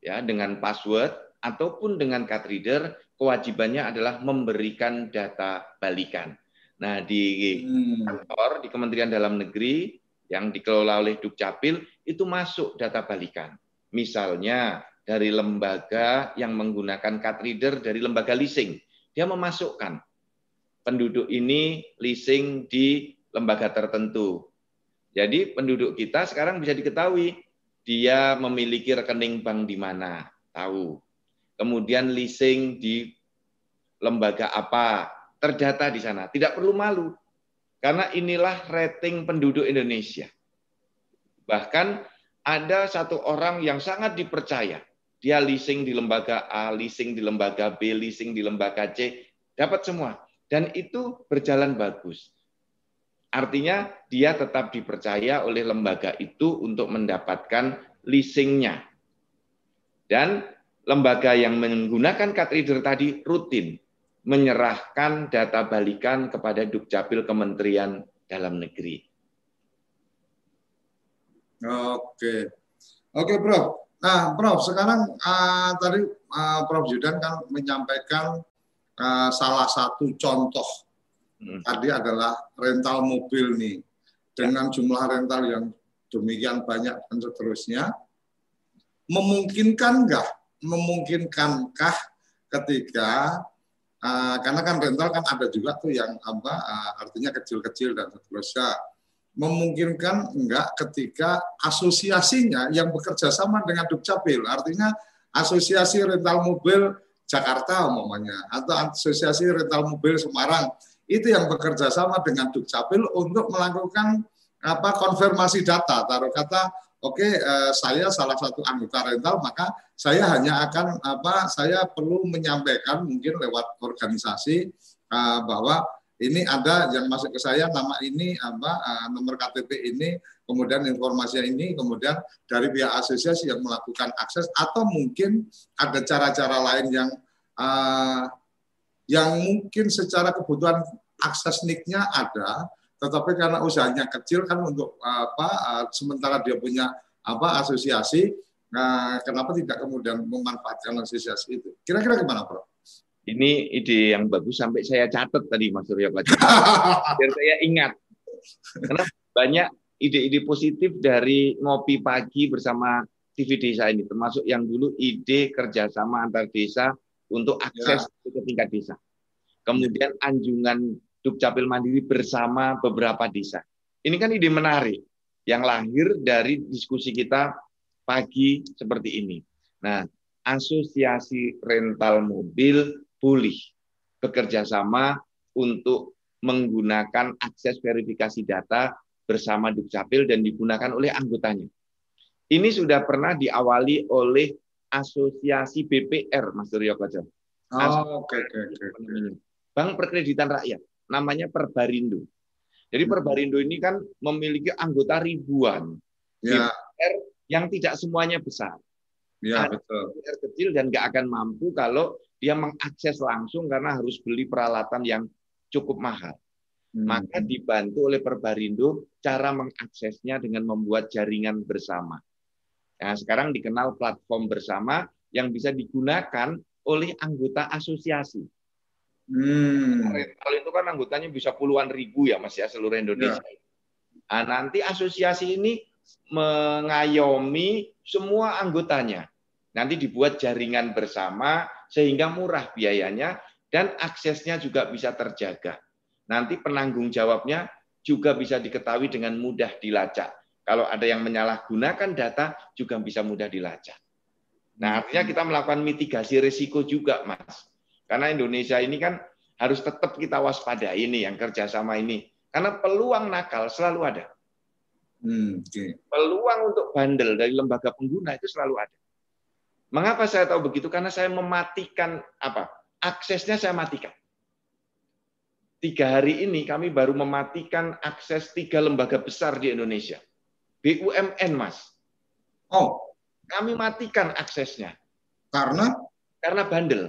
[SPEAKER 3] ya dengan password ataupun dengan card reader kewajibannya adalah memberikan data balikan. Nah, di
[SPEAKER 2] Hmm.
[SPEAKER 3] kantor di Kementerian Dalam Negeri yang dikelola oleh Dukcapil itu masuk data balikan. Misalnya dari lembaga yang menggunakan card reader dari lembaga leasing, dia memasukkan penduduk ini leasing di lembaga tertentu. Jadi penduduk kita sekarang bisa diketahui dia memiliki rekening bank di mana, tahu. Kemudian leasing di lembaga apa, terdata di sana. Tidak perlu malu. Karena inilah rating penduduk Indonesia. Bahkan ada satu orang yang sangat dipercaya. Dia leasing di lembaga A, leasing di lembaga B, leasing di lembaga C, dapat semua. Dan itu berjalan bagus. Artinya dia tetap dipercaya oleh lembaga itu untuk mendapatkan leasingnya. Dan lembaga yang menggunakan card reader tadi rutin menyerahkan data balikan kepada Dukcapil Kementerian Dalam Negeri.
[SPEAKER 2] Oke, oke, Prof. Nah, Prof, sekarang uh, tadi uh, Prof Yudan kan menyampaikan uh, salah satu contoh
[SPEAKER 3] Hmm.
[SPEAKER 2] tadi adalah rental mobil nih dengan jumlah rental yang demikian banyak dan seterusnya memungkinkan nggak memungkinkankah ketika uh, karena kan rental kan ada juga tuh yang apa uh, artinya kecil-kecil dan seterusnya. Memungkinkan enggak ketika asosiasinya yang bekerja sama dengan Dukcapil artinya asosiasi rental mobil Jakarta umumnya atau asosiasi rental mobil Semarang itu yang bekerja sama dengan Dukcapil untuk melakukan apa konfirmasi data. Taruh kata oke okay, eh, saya salah satu anggota rental maka saya hanya akan apa saya perlu menyampaikan mungkin lewat organisasi eh, bahwa ini ada yang masuk ke saya nama ini apa eh, nomor KTP ini kemudian informasi ini kemudian dari pihak asosiasi yang melakukan akses atau mungkin ada cara-cara lain yang eh, yang mungkin secara kebutuhan akses nicknya ada, tetapi karena usahanya kecil kan untuk apa uh, sementara dia punya apa asosiasi, nah, kenapa tidak kemudian memanfaatkan asosiasi itu? Kira-kira gimana, Bro?
[SPEAKER 3] Ini ide yang bagus sampai saya catat tadi Mas Surya Biar saya ingat. Karena banyak ide-ide positif dari ngopi pagi bersama TV desa ini, termasuk yang dulu ide kerjasama antar desa untuk akses ya. ke tingkat desa. Kemudian anjungan Dukcapil Mandiri bersama beberapa desa. Ini kan ide menarik yang lahir dari diskusi kita pagi seperti ini. Nah, asosiasi rental mobil pulih bekerja sama untuk menggunakan akses verifikasi data bersama Dukcapil dan digunakan oleh anggotanya. Ini sudah pernah diawali oleh asosiasi BPR, Mas Suryo Koco.
[SPEAKER 2] Oh, oke, oke, oke.
[SPEAKER 3] Bank Perkreditan Rakyat, namanya Perbarindo. Jadi
[SPEAKER 2] Hmm.
[SPEAKER 3] Perbarindo ini kan memiliki anggota ribuan.
[SPEAKER 2] Ya,
[SPEAKER 3] BPR yang tidak semuanya besar.
[SPEAKER 2] ya
[SPEAKER 3] Ada
[SPEAKER 2] betul.
[SPEAKER 3] BPR kecil dan nggak akan mampu kalau dia mengakses langsung karena harus beli peralatan yang cukup mahal.
[SPEAKER 2] Hmm.
[SPEAKER 3] Maka dibantu oleh Perbarindo cara mengaksesnya dengan membuat jaringan bersama. Nah, sekarang dikenal platform bersama yang bisa digunakan oleh anggota asosiasi.
[SPEAKER 2] Hmm.
[SPEAKER 3] Rental itu kan anggotanya bisa puluhan ribu ya Mas ya seluruh Indonesia. Nah, nanti asosiasi ini mengayomi semua anggotanya. Nanti dibuat jaringan bersama sehingga murah biayanya dan aksesnya juga bisa terjaga. Nanti penanggung jawabnya juga bisa diketahui dengan mudah dilacak. Kalau ada yang menyalahgunakan data juga bisa mudah dilacak. Nah, artinya kita melakukan mitigasi risiko juga, Mas. Karena Indonesia ini kan harus tetap kita waspada ini yang kerjasama ini. Karena peluang nakal selalu ada.
[SPEAKER 2] Hmm.
[SPEAKER 3] Peluang untuk bandel dari lembaga pengguna itu selalu ada. Mengapa saya tahu begitu? Karena saya mematikan apa? Aksesnya saya matikan. Tiga hari ini kami baru mematikan akses tiga lembaga besar di Indonesia. BUMN, Mas.
[SPEAKER 2] Oh,
[SPEAKER 3] Kami matikan aksesnya
[SPEAKER 2] karena
[SPEAKER 3] karena bandel.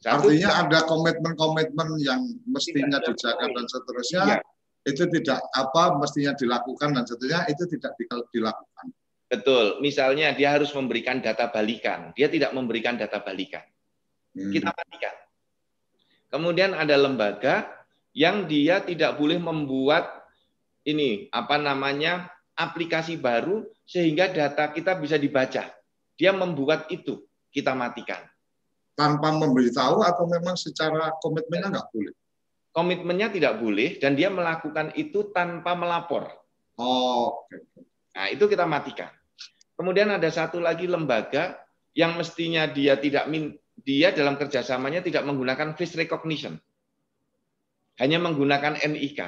[SPEAKER 3] Satu,
[SPEAKER 2] artinya ada komitmen-komitmen yang mestinya dijaga dan seterusnya
[SPEAKER 3] Iya.
[SPEAKER 2] itu tidak apa mestinya dilakukan dan seterusnya itu tidak di- dilakukan.
[SPEAKER 3] Betul. Misalnya dia harus memberikan data balikan. Dia tidak memberikan data balikan. Hmm. Kita matikan. Kemudian ada lembaga yang dia tidak boleh membuat ini apa namanya aplikasi baru sehingga data kita bisa dibaca. Dia membuat itu, kita matikan.
[SPEAKER 2] Tanpa memberitahu atau memang secara komitmennya nggak boleh?
[SPEAKER 3] Komitmennya tidak boleh dan dia melakukan itu tanpa melapor.
[SPEAKER 2] Oh, oke.
[SPEAKER 3] Nah, itu kita matikan. Kemudian ada satu lagi lembaga yang mestinya dia tidak min, dia dalam kerjasamanya tidak menggunakan face recognition, hanya menggunakan NIK.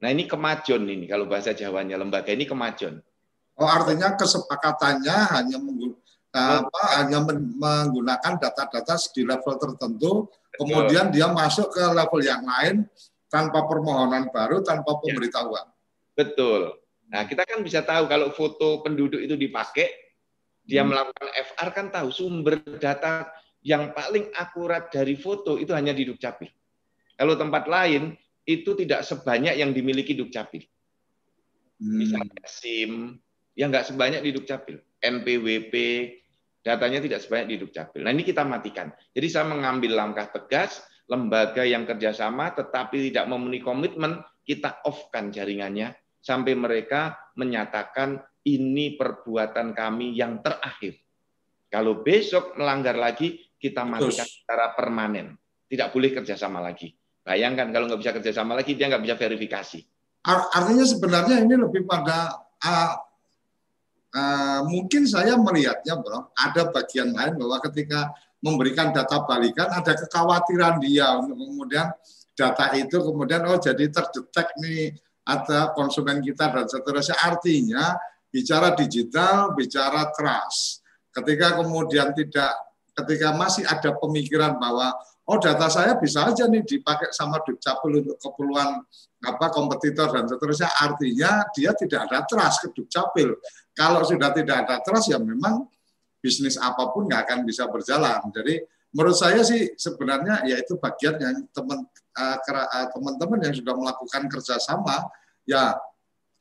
[SPEAKER 3] Nah ini kemajon ini kalau bahasa Jawanya lembaga ini kemajon.
[SPEAKER 2] Oh artinya kesepakatannya hanya menggunakan apa, hanya menggunakan data-data di level tertentu, Betul. kemudian dia masuk ke level yang lain tanpa permohonan baru, tanpa ya. pemberitahuan.
[SPEAKER 3] Betul. Nah kita kan bisa tahu kalau foto penduduk itu dipakai, dia hmm. melakukan FR kan tahu sumber data yang paling akurat dari foto itu hanya di Dukcapil. Kalau tempat lain itu tidak sebanyak yang dimiliki Dukcapil. Hmm. Misalnya SIM, yang nggak sebanyak di Dukcapil. NPWP, datanya tidak sebanyak di Dukcapil. Nah ini kita matikan. Jadi saya mengambil langkah tegas, lembaga yang kerjasama tetapi tidak memenuhi komitmen, kita off-kan jaringannya sampai mereka menyatakan ini perbuatan kami yang terakhir. Kalau besok melanggar lagi, kita matikan secara permanen. Tidak boleh kerjasama lagi. Bayangkan kalau nggak bisa kerjasama lagi, dia nggak bisa verifikasi.
[SPEAKER 2] Artinya sebenarnya ini lebih pada uh, uh, mungkin saya melihatnya, bro, ada bagian lain bahwa ketika memberikan data balikan ada kekhawatiran dia untuk kemudian data itu kemudian oh jadi terdetek nih ada konsumen kita dan seterusnya. Artinya bicara digital, bicara trust. Ketika kemudian tidak ketika masih ada pemikiran bahwa oh data saya bisa aja nih dipakai sama Dukcapil untuk keperluan apa kompetitor dan seterusnya artinya dia tidak ada trust ke Dukcapil kalau sudah tidak ada trust ya memang bisnis apa pun nggak akan bisa berjalan jadi menurut saya sih sebenarnya ya itu bagian yang teman uh, teman-teman yang sudah melakukan kerjasama ya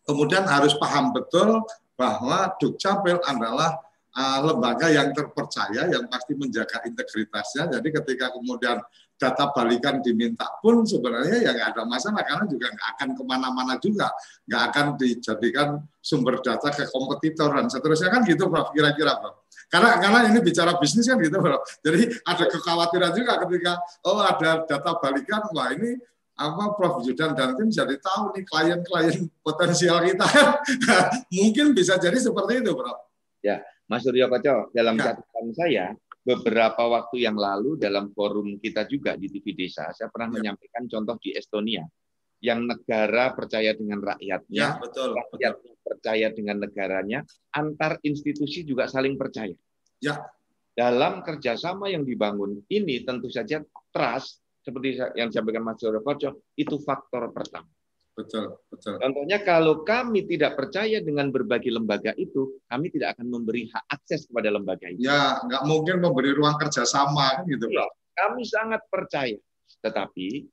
[SPEAKER 2] kemudian harus paham betul bahwa Dukcapil adalah uh, lembaga yang terpercaya yang pasti menjaga integritasnya. Jadi ketika kemudian data balikan diminta pun sebenarnya ya nggak ada masalah karena juga nggak akan ke mana-mana juga, nggak akan dijadikan sumber data ke kompetitor dan seterusnya kan gitu, Prof. Kira-kira, Prof. Karena karena ini bicara bisnis kan gitu, Prof. Jadi ada kekhawatiran juga ketika oh ada data balikan, wah ini apa Prof Judan dan tim jadi tahu nih klien-klien potensial kita mungkin bisa jadi seperti itu, Prof.
[SPEAKER 3] Ya, Mas Suryo Koco, dalam ya. catatan saya, beberapa waktu yang lalu dalam forum kita juga di TV Desa, saya pernah ya. menyampaikan contoh di Estonia, yang negara percaya dengan rakyatnya,
[SPEAKER 2] ya, betul,
[SPEAKER 3] rakyat
[SPEAKER 2] betul.
[SPEAKER 3] percaya dengan negaranya, antar institusi juga saling percaya.
[SPEAKER 2] Ya.
[SPEAKER 3] Dalam kerjasama yang dibangun ini tentu saja trust, seperti yang disampaikan Mas Koco, itu faktor pertama.
[SPEAKER 2] Betul, betul.
[SPEAKER 3] Contohnya kalau kami tidak percaya dengan berbagai lembaga itu, kami tidak akan memberi hak akses kepada lembaga itu.
[SPEAKER 2] Ya, nggak mungkin memberi ruang kerjasama kan gitu,
[SPEAKER 3] ya, Kami sangat percaya, tetapi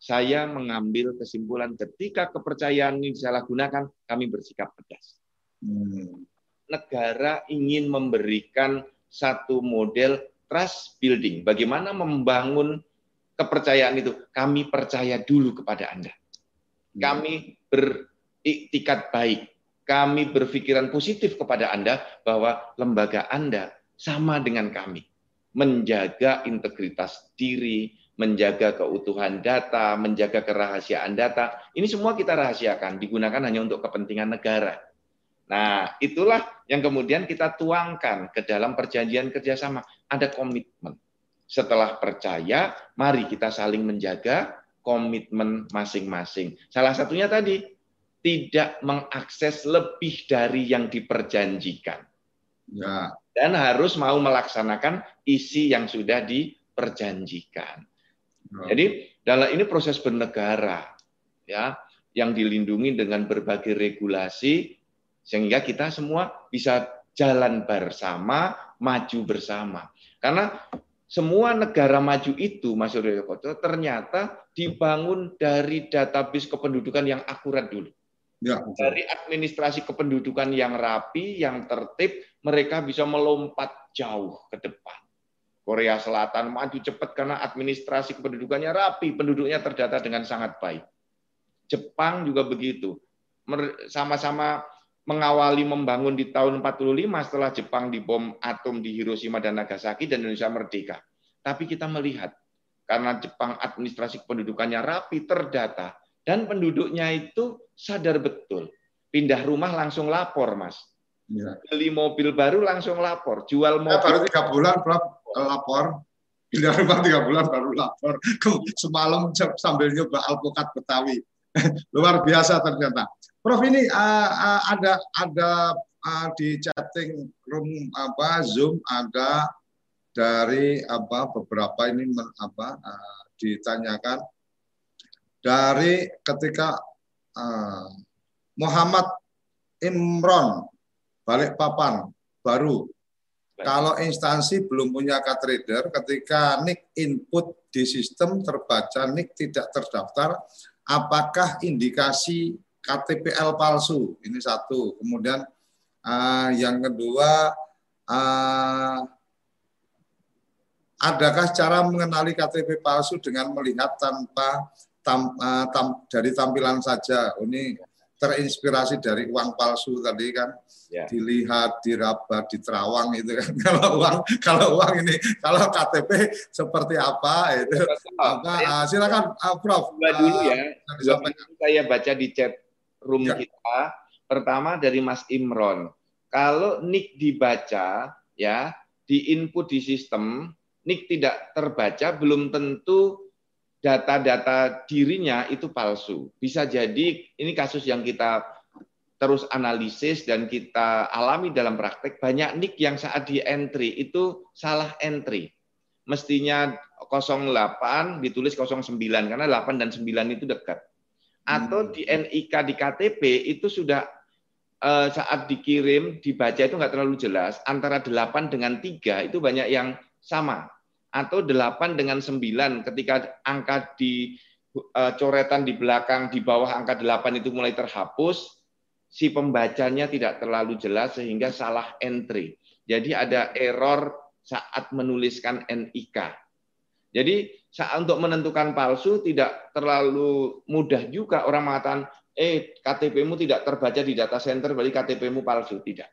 [SPEAKER 3] saya mengambil kesimpulan ketika kepercayaan ini disalahgunakan, kami bersikap tegas. Hmm. Negara ingin memberikan satu model trust building. Bagaimana membangun kepercayaan itu? Kami percaya dulu kepada Anda kami beriktikat baik. Kami berpikiran positif kepada Anda bahwa lembaga Anda sama dengan kami. Menjaga integritas diri, menjaga keutuhan data, menjaga kerahasiaan data. Ini semua kita rahasiakan, digunakan hanya untuk kepentingan negara. Nah, itulah yang kemudian kita tuangkan ke dalam perjanjian kerjasama. Ada komitmen. Setelah percaya, mari kita saling menjaga, komitmen masing-masing. Salah satunya tadi tidak mengakses lebih dari yang diperjanjikan.
[SPEAKER 2] Ya.
[SPEAKER 3] Dan harus mau melaksanakan isi yang sudah diperjanjikan. Ya. Jadi dalam ini proses bernegara ya yang dilindungi dengan berbagai regulasi sehingga kita semua bisa jalan bersama, maju bersama. Karena semua negara maju itu, Mas Suryo Koco, ternyata dibangun dari database kependudukan yang akurat dulu.
[SPEAKER 2] Ya,
[SPEAKER 3] Dari administrasi kependudukan yang rapi, yang tertib, mereka bisa melompat jauh ke depan. Korea Selatan maju cepat karena administrasi kependudukannya rapi, penduduknya terdata dengan sangat baik. Jepang juga begitu. Sama-sama mengawali membangun di tahun 45 setelah Jepang dibom atom di Hiroshima dan Nagasaki dan Indonesia merdeka. Tapi kita melihat karena Jepang administrasi kependudukannya rapi, terdata, dan penduduknya itu sadar betul. Pindah rumah langsung lapor, Mas. Ya. Beli mobil baru langsung lapor, jual mobil. Ya,
[SPEAKER 2] baru tiga bulan, lapor pindah rumah tiga bulan baru lapor semalam sambil nyoba alpukat betawi luar biasa ternyata Prof ini uh, uh, ada ada uh, di chatting room apa Zoom ada dari apa beberapa ini apa uh, ditanyakan. Dari ketika uh, Muhammad Imron balik papan baru. Kalau instansi belum punya card reader, ketika NIK input di sistem terbaca, NIK tidak terdaftar, apakah indikasi KTPL palsu? Ini satu. Kemudian uh, yang kedua, uh, adakah cara mengenali KTP palsu dengan melihat tanpa tam, uh, tam, dari tampilan saja? Ini terinspirasi dari uang palsu tadi kan ya. dilihat diraba di terawang itu kan kalau uang kalau uang ini kalau KTP seperti apa itu apa uh, silakan uh, Prof
[SPEAKER 3] dua dulu ya dua saya baca di chat room ya. kita pertama dari Mas Imron kalau nick dibaca ya di input di sistem nick tidak terbaca belum tentu data-data dirinya itu palsu. Bisa jadi ini kasus yang kita terus analisis dan kita alami dalam praktek banyak nick yang saat di entry itu salah entry. Mestinya 08 ditulis 09 karena 8 dan 9 itu dekat. Atau di NIK di KTP itu sudah eh, saat dikirim dibaca itu nggak terlalu jelas antara 8 dengan 3 itu banyak yang sama atau 8 dengan 9 ketika angka di uh, coretan di belakang di bawah angka 8 itu mulai terhapus si pembacanya tidak terlalu jelas sehingga salah entry. Jadi ada error saat menuliskan NIK. Jadi saat untuk menentukan palsu tidak terlalu mudah juga orang mengatakan eh KTP-mu tidak terbaca di data center berarti KTP-mu palsu tidak.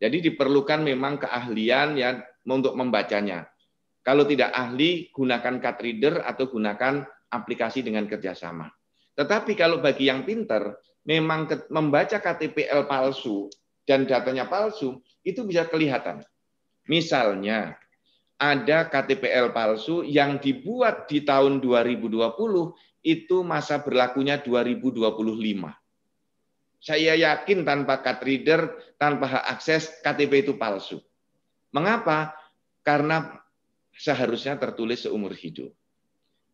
[SPEAKER 3] Jadi diperlukan memang keahlian ya untuk membacanya. Kalau tidak ahli, gunakan card reader atau gunakan aplikasi dengan kerjasama. Tetapi kalau bagi yang pinter, memang membaca KTPL palsu dan datanya palsu, itu bisa kelihatan. Misalnya, ada KTPL palsu yang dibuat di tahun 2020, itu masa berlakunya 2025. Saya yakin tanpa card reader, tanpa hak akses, KTP itu palsu. Mengapa? Karena seharusnya tertulis seumur hidup.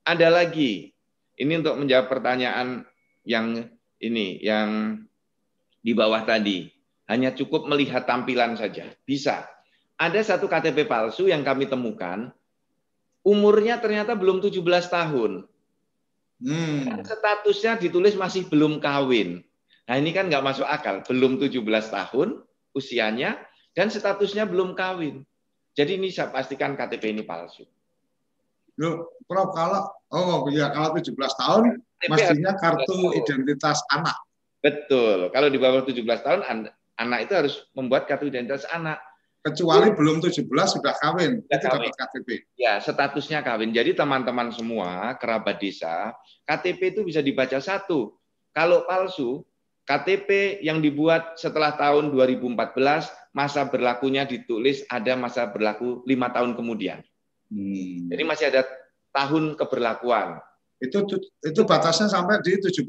[SPEAKER 3] Ada lagi, ini untuk menjawab pertanyaan yang ini, yang di bawah tadi. Hanya cukup melihat tampilan saja. Bisa. Ada satu KTP palsu yang kami temukan, umurnya ternyata belum 17 tahun. Hmm. Statusnya ditulis masih belum kawin. Nah ini kan nggak masuk akal. Belum 17 tahun usianya, dan statusnya belum kawin. Jadi ini saya pastikan KTP ini palsu.
[SPEAKER 2] Loh, Prof, kalau oh ya kalau 17 tahun KTP mestinya kartu identitas anak.
[SPEAKER 3] Betul. Kalau di bawah 17 tahun anak itu harus membuat kartu identitas anak.
[SPEAKER 2] Kecuali belum 17 sudah kawin, sudah itu kawin. dapat KTP.
[SPEAKER 3] Ya, statusnya kawin. Jadi teman-teman semua kerabat desa, KTP itu bisa dibaca satu. Kalau palsu, KTP yang dibuat setelah tahun 2014 masa berlakunya ditulis ada masa berlaku lima tahun kemudian. Hmm. Jadi masih ada tahun keberlakuan.
[SPEAKER 2] Itu itu batasnya sampai di 17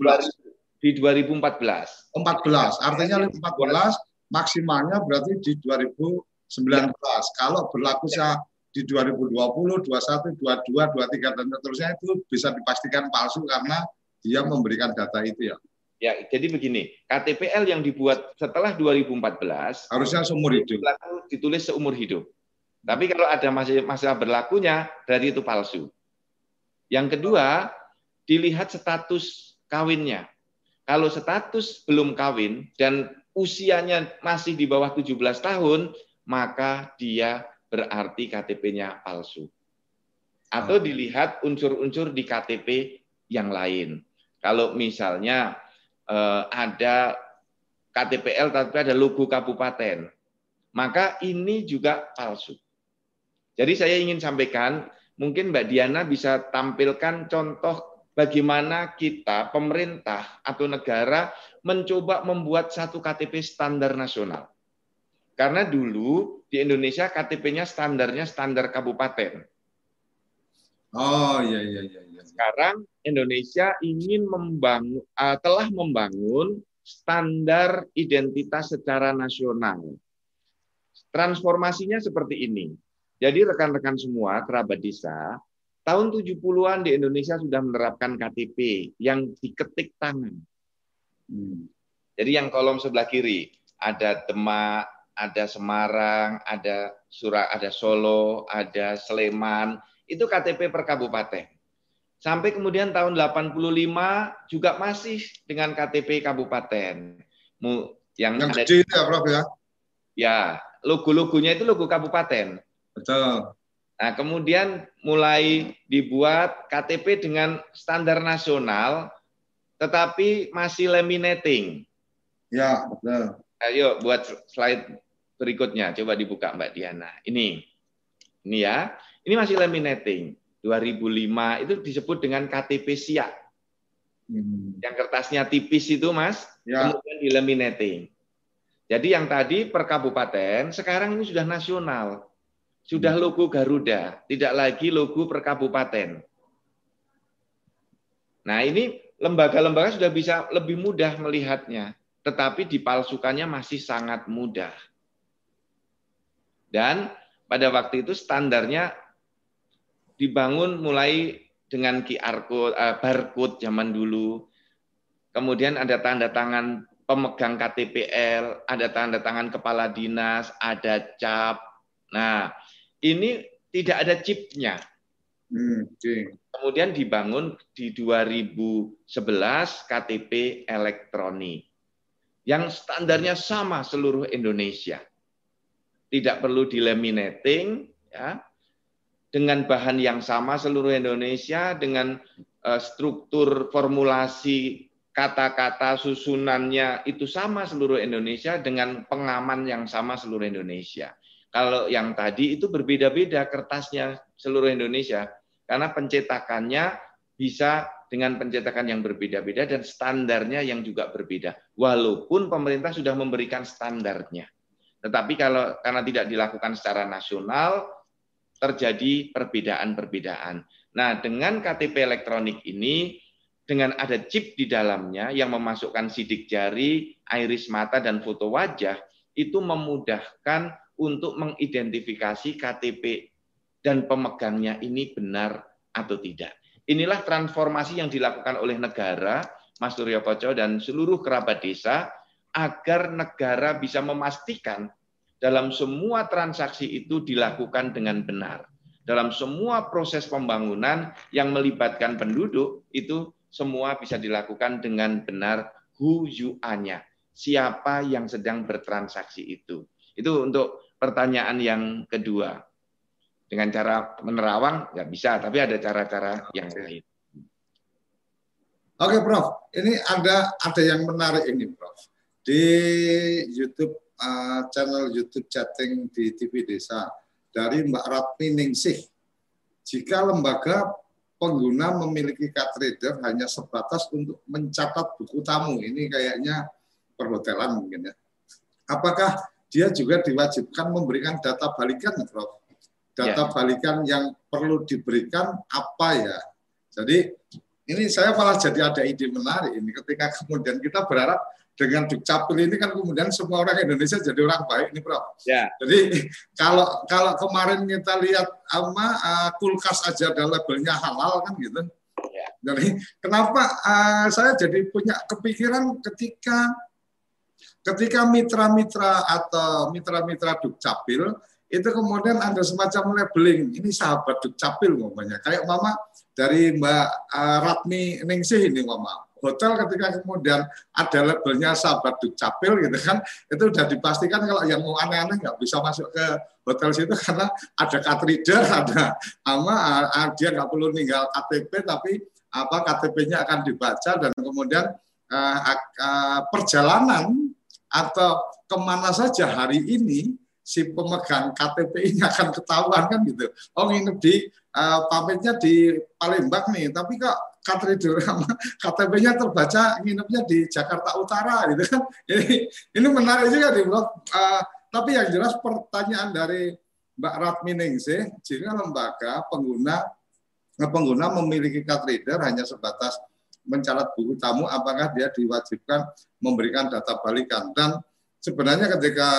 [SPEAKER 3] di 2014.
[SPEAKER 2] 14. Artinya 14 maksimalnya berarti di 2019. Ya. Kalau berlaku di 2020, 21, 22, 23 dan seterusnya itu bisa dipastikan palsu karena dia memberikan data itu ya.
[SPEAKER 3] Ya, jadi begini, KTPL yang dibuat setelah 2014
[SPEAKER 2] harusnya seumur hidup.
[SPEAKER 3] Ditulis seumur hidup. Tapi kalau ada masa, masa berlakunya, berarti itu palsu. Yang kedua, dilihat status kawinnya. Kalau status belum kawin dan usianya masih di bawah 17 tahun, maka dia berarti KTP-nya palsu. Atau dilihat unsur-unsur di KTP yang lain. Kalau misalnya eh, ada KTPL tapi ada logo kabupaten, maka ini juga palsu. Jadi saya ingin sampaikan, mungkin Mbak Diana bisa tampilkan contoh bagaimana kita, pemerintah atau negara mencoba membuat satu KTP standar nasional. Karena dulu di Indonesia KTP-nya standarnya standar kabupaten.
[SPEAKER 2] Oh iya iya iya. iya.
[SPEAKER 3] Sekarang Indonesia ingin membangun uh, telah membangun standar identitas secara nasional. Transformasinya seperti ini. Jadi rekan-rekan semua kerabat desa, tahun 70-an di Indonesia sudah menerapkan KTP yang diketik tangan. Hmm. Jadi yang kolom sebelah kiri ada Demak, ada Semarang, ada Surah, ada Solo, ada Sleman, itu KTP per kabupaten. Sampai kemudian tahun 85 juga masih dengan KTP kabupaten.
[SPEAKER 2] Yang, yang ada, kecil ya, Prof ya?
[SPEAKER 3] Ya, logo-logonya itu logo kabupaten.
[SPEAKER 2] Betul.
[SPEAKER 3] Nah, kemudian mulai dibuat KTP dengan standar nasional, tetapi masih laminating.
[SPEAKER 2] Ya, betul.
[SPEAKER 3] Ayo buat slide berikutnya. Coba dibuka Mbak Diana. Ini. Ini ya. Ini masih laminating. 2005 itu disebut dengan KTP siap. Hmm. Yang kertasnya tipis itu, Mas, ya. kemudian di laminating. Jadi yang tadi per kabupaten, sekarang ini sudah nasional. Sudah hmm. logo Garuda, tidak lagi logo per kabupaten. Nah, ini lembaga-lembaga sudah bisa lebih mudah melihatnya, tetapi dipalsukannya masih sangat mudah. Dan pada waktu itu standarnya dibangun mulai dengan QR code, uh, barcode zaman dulu. Kemudian ada tanda tangan pemegang KTPL, ada tanda tangan kepala dinas, ada cap. Nah, ini tidak ada chipnya. Hmm, okay. Kemudian dibangun di 2011 KTP elektronik yang standarnya sama seluruh Indonesia tidak perlu dilaminating ya dengan bahan yang sama seluruh Indonesia dengan uh, struktur formulasi kata-kata susunannya itu sama seluruh Indonesia dengan pengaman yang sama seluruh Indonesia. Kalau yang tadi itu berbeda-beda kertasnya seluruh Indonesia karena pencetakannya bisa dengan pencetakan yang berbeda-beda dan standarnya yang juga berbeda. Walaupun pemerintah sudah memberikan standarnya. Tetapi kalau karena tidak dilakukan secara nasional, terjadi perbedaan-perbedaan. Nah, dengan KTP elektronik ini, dengan ada chip di dalamnya yang memasukkan sidik jari, iris mata, dan foto wajah, itu memudahkan untuk mengidentifikasi KTP dan pemegangnya ini benar atau tidak. Inilah transformasi yang dilakukan oleh negara, Mas Suryo Koco dan seluruh kerabat desa agar negara bisa memastikan dalam semua transaksi itu dilakukan dengan benar. Dalam semua proses pembangunan yang melibatkan penduduk itu semua bisa dilakukan dengan benar who you are-nya. Siapa yang sedang bertransaksi itu. Itu untuk pertanyaan yang kedua. Dengan cara menerawang nggak bisa, tapi ada cara-cara yang lain.
[SPEAKER 2] Oke, Prof. Ini ada ada yang menarik ini, Prof. Di YouTube uh, channel YouTube chatting di TV Desa dari Mbak Ratmi Ningsih. Jika lembaga pengguna memiliki card reader hanya sebatas untuk mencatat buku tamu, ini kayaknya perhotelan mungkin ya. Apakah dia juga diwajibkan memberikan data balikan, Prof? Data ya. balikan yang perlu diberikan apa ya? Jadi ini saya malah jadi ada ide menarik ini ketika kemudian kita berharap dengan Dukcapil ini kan kemudian semua orang Indonesia jadi orang baik nih Prof. Ya. Jadi kalau kalau kemarin kita lihat ama uh, kulkas aja ada labelnya halal kan gitu. Ya. Jadi kenapa uh, saya jadi punya kepikiran ketika ketika mitra-mitra atau mitra-mitra Dukcapil itu kemudian ada semacam labeling ini sahabat Dukcapil ngomongnya kayak mama dari Mbak uh, Ratmi Ningsih ini mama hotel ketika kemudian ada labelnya sahabat dukcapil gitu kan itu udah dipastikan kalau yang mau aneh-aneh nggak bisa masuk ke hotel situ karena ada card ada ama dia nggak perlu tinggal KTP tapi apa KTP-nya akan dibaca dan kemudian uh, uh, perjalanan atau ke mana saja hari ini si pemegang KTP ini akan ketahuan kan gitu. Oh nginep di uh, pamitnya di Palembang nih, tapi kok KTP-nya terbaca nginepnya di Jakarta Utara gitu kan. Ini, ini menarik juga di blog. Uh, tapi yang jelas pertanyaan dari Mbak Ratminingsih, jika lembaga pengguna pengguna memiliki card reader hanya sebatas mencatat buku tamu, apakah dia diwajibkan memberikan data balikan dan sebenarnya ketika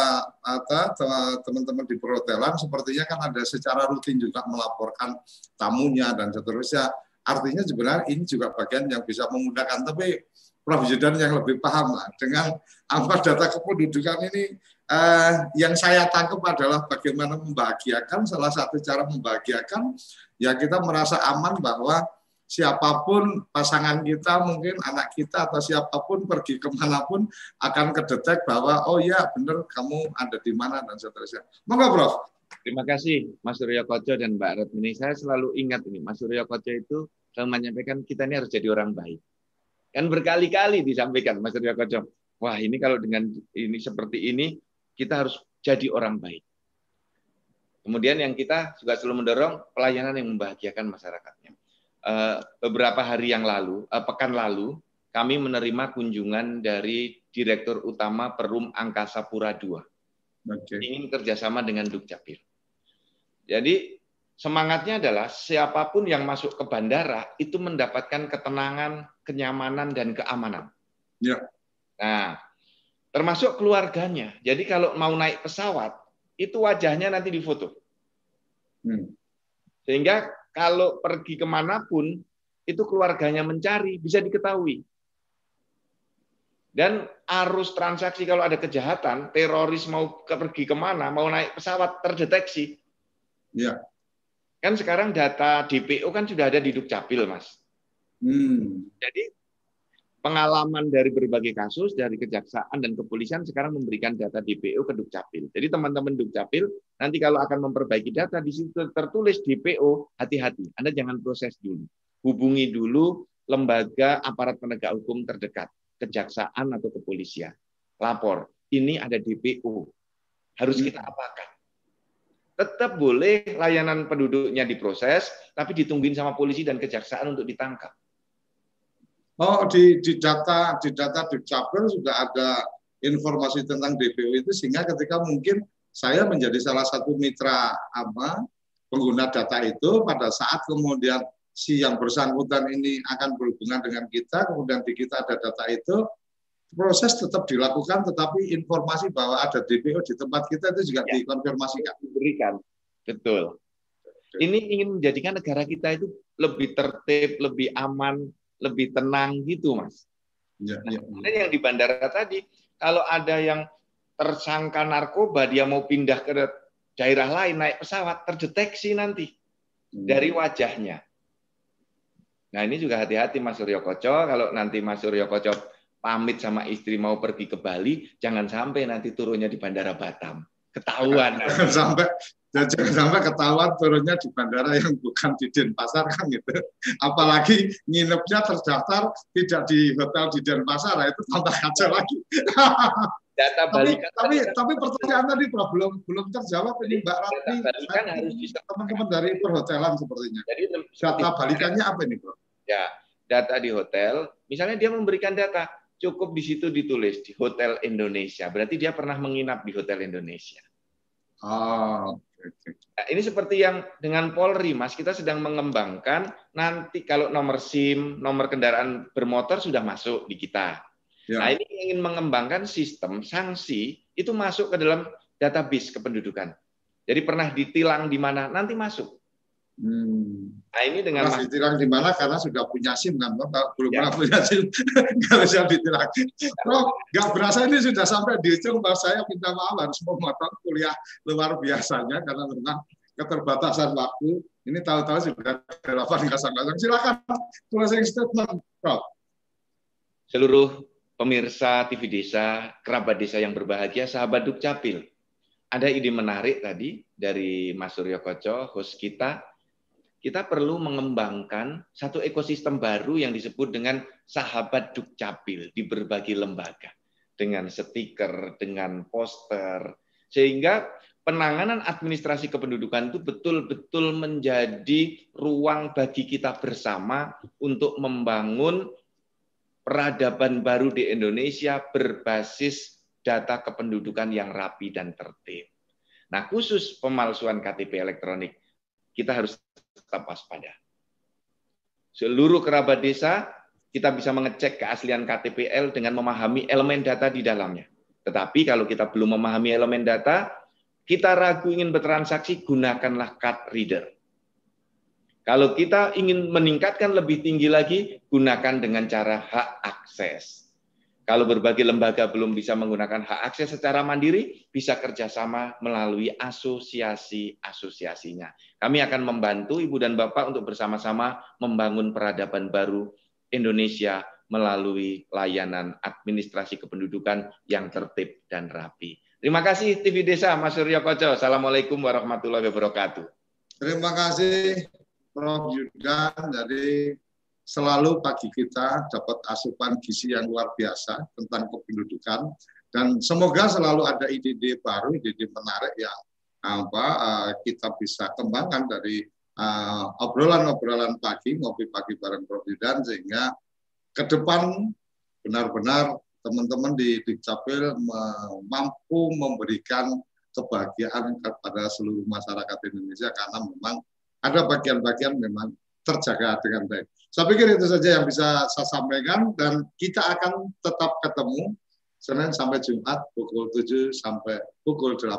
[SPEAKER 2] teman-teman di perhotelan sepertinya kan ada secara rutin juga melaporkan tamunya dan seterusnya. Artinya sebenarnya ini juga bagian yang bisa memudahkan. Tapi Prof. Yudan yang lebih paham lah dengan apa data kependudukan ini eh, yang saya tangkap adalah bagaimana membahagiakan. Salah satu cara membahagiakan ya kita merasa aman bahwa siapa pun pasangan kita, mungkin anak kita atau siapa pun pergi ke mana pun akan kedetek bahwa oh ya benar kamu ada di mana dan seterusnya. Monggo Prof.
[SPEAKER 3] Terima kasih Mas Suryo Koco dan Mbak Retmini. Saya selalu ingat ini, Mas Suryo Koco itu selalu menyampaikan kita ini harus jadi orang baik. Kan berkali-kali disampaikan Mas Suryo Koco, wah ini kalau dengan ini seperti ini kita harus jadi orang baik. Kemudian yang kita juga selalu mendorong pelayanan yang membahagiakan masyarakatnya. Eh, beberapa hari yang lalu, uh, pekan lalu, kami menerima kunjungan dari Direktur Utama Perum Angkasa Pura II. Okay. Ingin kerjasama dengan Dukcapil. Jadi semangatnya adalah siapa pun yang masuk ke bandara itu mendapatkan ketenangan, kenyamanan, dan keamanan. Ya. Nah, termasuk keluarganya. Jadi kalau mau naik pesawat, itu wajahnya nanti difoto. Hmm. Sehingga kalau pergi ke mana pun, itu keluarganya mencari, bisa diketahui. Dan arus transaksi kalau ada kejahatan, teroris mau pergi ke mana, mau naik pesawat, terdeteksi. Ya. Kan sekarang data DPO kan sudah ada di Dukcapil, Mas. Hmm. Jadi pengalaman dari berbagai kasus dari kejaksaan dan kepolisian sekarang memberikan data DPO ke Dukcapil. Jadi teman-teman Dukcapil nanti kalau akan memperbaiki data di situ tertulis DPO, hati-hati. Anda jangan proses dulu. Hubungi dulu lembaga aparat penegak hukum terdekat, kejaksaan atau kepolisian. Lapor, ini ada DPO. Harus hmm. kita apakan? Tetap boleh layanan penduduknya diproses, tapi ditungguin sama polisi dan kejaksaan untuk ditangkap.
[SPEAKER 2] Oh di, di data di data Dukcapil sudah ada informasi tentang DPO itu sehingga ketika mungkin saya menjadi salah satu mitra apa pengguna data itu pada saat kemudian si yang bersangkutan ini akan berhubungan dengan kita kemudian di kita ada data itu proses tetap dilakukan tetapi informasi bahwa ada DPO di tempat kita itu juga ya, dikonfirmasikan
[SPEAKER 3] diberikan betul ini ingin menjadikan negara kita itu lebih tertib lebih aman lebih tenang gitu, Mas. Ya, ya. Nah, yang di bandara tadi, kalau ada yang tersangka narkoba, dia mau pindah ke daerah lain naik pesawat, terdeteksi nanti hmm. dari wajahnya. Nah ini juga hati-hati Mas Suryo Koco, kalau nanti Mas Suryo Koco pamit sama istri mau pergi ke Bali, jangan sampai nanti turunnya di Bandara Batam. Ketahuan.
[SPEAKER 2] sampai dan jangan sampai ketahuan turunnya di bandara yang bukan di Denpasar kan gitu. Apalagi nginepnya terdaftar tidak di hotel di Denpasar, nah itu tambah kacau lagi. Data tapi, tapi, tapi pertanyaan tadi belum belum terjawab ini Mbak Ratni. Teman-teman dari perhotelan sepertinya. Jadi data balikannya apa ini Prof?
[SPEAKER 3] Ya, data di hotel, misalnya dia memberikan data, cukup di situ ditulis di Hotel Indonesia. Berarti dia pernah menginap di Hotel Indonesia. Oh, Nah, ini seperti yang dengan Polri, Mas, kita sedang mengembangkan nanti kalau nomor SIM, nomor kendaraan bermotor sudah masuk di kita. Ya. Nah, ini ingin mengembangkan sistem sanksi itu masuk ke dalam database kependudukan. Jadi pernah ditilang di mana, nanti masuk.
[SPEAKER 2] Hmm. Nah ini dengan Mas ditilang di mana karena sudah punya SIM kan, belum ya. pernah punya SIM kalau siap ditilang. Bro, nggak berasa ini sudah sampai di ujung bahwa saya minta maaf harus memotong kuliah luar biasanya karena memang keterbatasan waktu. Ini tahu-tahu sudah delapan kasar. Silakan closing statement, Prof.
[SPEAKER 3] seluruh pemirsa TV Desa, kerabat desa yang berbahagia, sahabat Dukcapil. Ada ide menarik tadi dari Mas Suryo Koco, host kita. Kita perlu mengembangkan satu ekosistem baru yang disebut dengan sahabat Dukcapil di berbagai lembaga. Dengan stiker, dengan poster, sehingga penanganan administrasi kependudukan itu betul-betul menjadi ruang bagi kita bersama untuk membangun peradaban baru di Indonesia berbasis data kependudukan yang rapi dan tertib. Nah, khusus pemalsuan KTP elektronik, kita harus tetap waspada. Seluruh kerabat desa, kita bisa mengecek keaslian KTPL dengan memahami elemen data di dalamnya. Tetapi kalau kita belum memahami elemen data, kita ragu ingin bertransaksi, gunakanlah card reader. Kalau kita ingin meningkatkan lebih tinggi lagi, gunakan dengan cara hak akses. Kalau berbagai lembaga belum bisa menggunakan hak akses secara mandiri, bisa kerjasama melalui asosiasi-asosiasinya. Kami akan membantu Ibu dan Bapak untuk bersama-sama membangun peradaban baru Indonesia melalui layanan administrasi kependudukan yang tertib dan rapi. Terima kasih TV Desa, Mas Suryo Koco. Assalamualaikum warahmatullahi wabarakatuh.
[SPEAKER 2] Terima kasih Prof. Yudan. Jadi selalu pagi kita dapat asupan gizi yang luar biasa tentang kependudukan dan semoga selalu ada ide-ide baru, ide-ide menarik yang apa uh, kita bisa kembangkan dari eh, obrolan-obrolan pagi, ngopi pagi bareng Prof. Yudan sehingga ke depan benar-benar teman-teman di Dukcapil mampu memberikan kebahagiaan kepada seluruh masyarakat Indonesia karena memang ada bagian-bagian memang terjaga dengan baik. Saya pikir itu saja yang bisa saya sampaikan dan kita akan tetap ketemu Senin sampai Jumat pukul 7 sampai pukul 8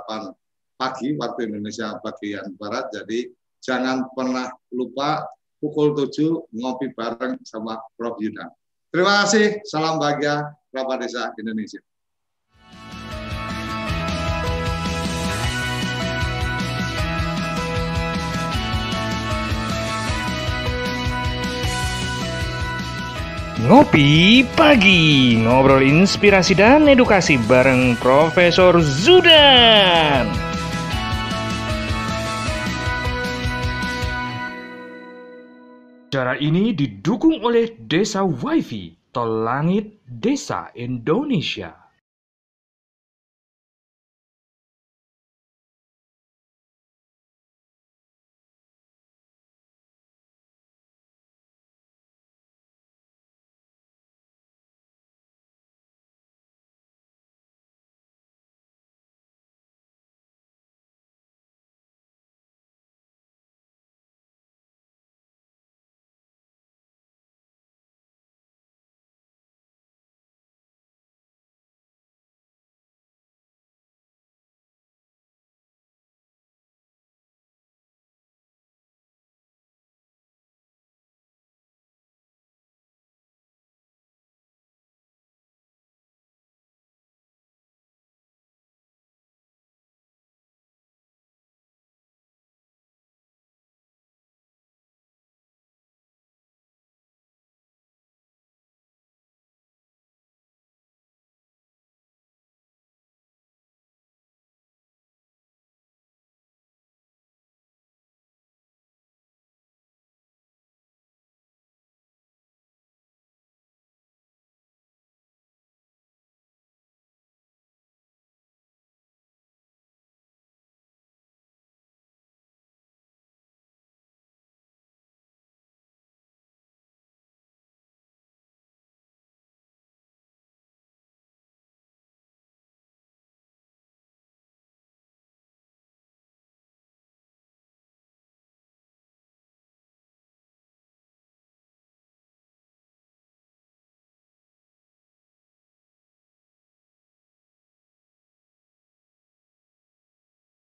[SPEAKER 2] pagi waktu Indonesia bagian Barat. Jadi jangan pernah lupa pukul 7 ngopi bareng sama Prof. Yudan. Terima kasih, salam bahagia, Bapak Desa Indonesia.
[SPEAKER 1] Ngopi Pagi, ngobrol inspirasi dan edukasi bareng Profesor Zudan. Cara ini didukung oleh Desa Wifi, Tol Langit Desa Indonesia.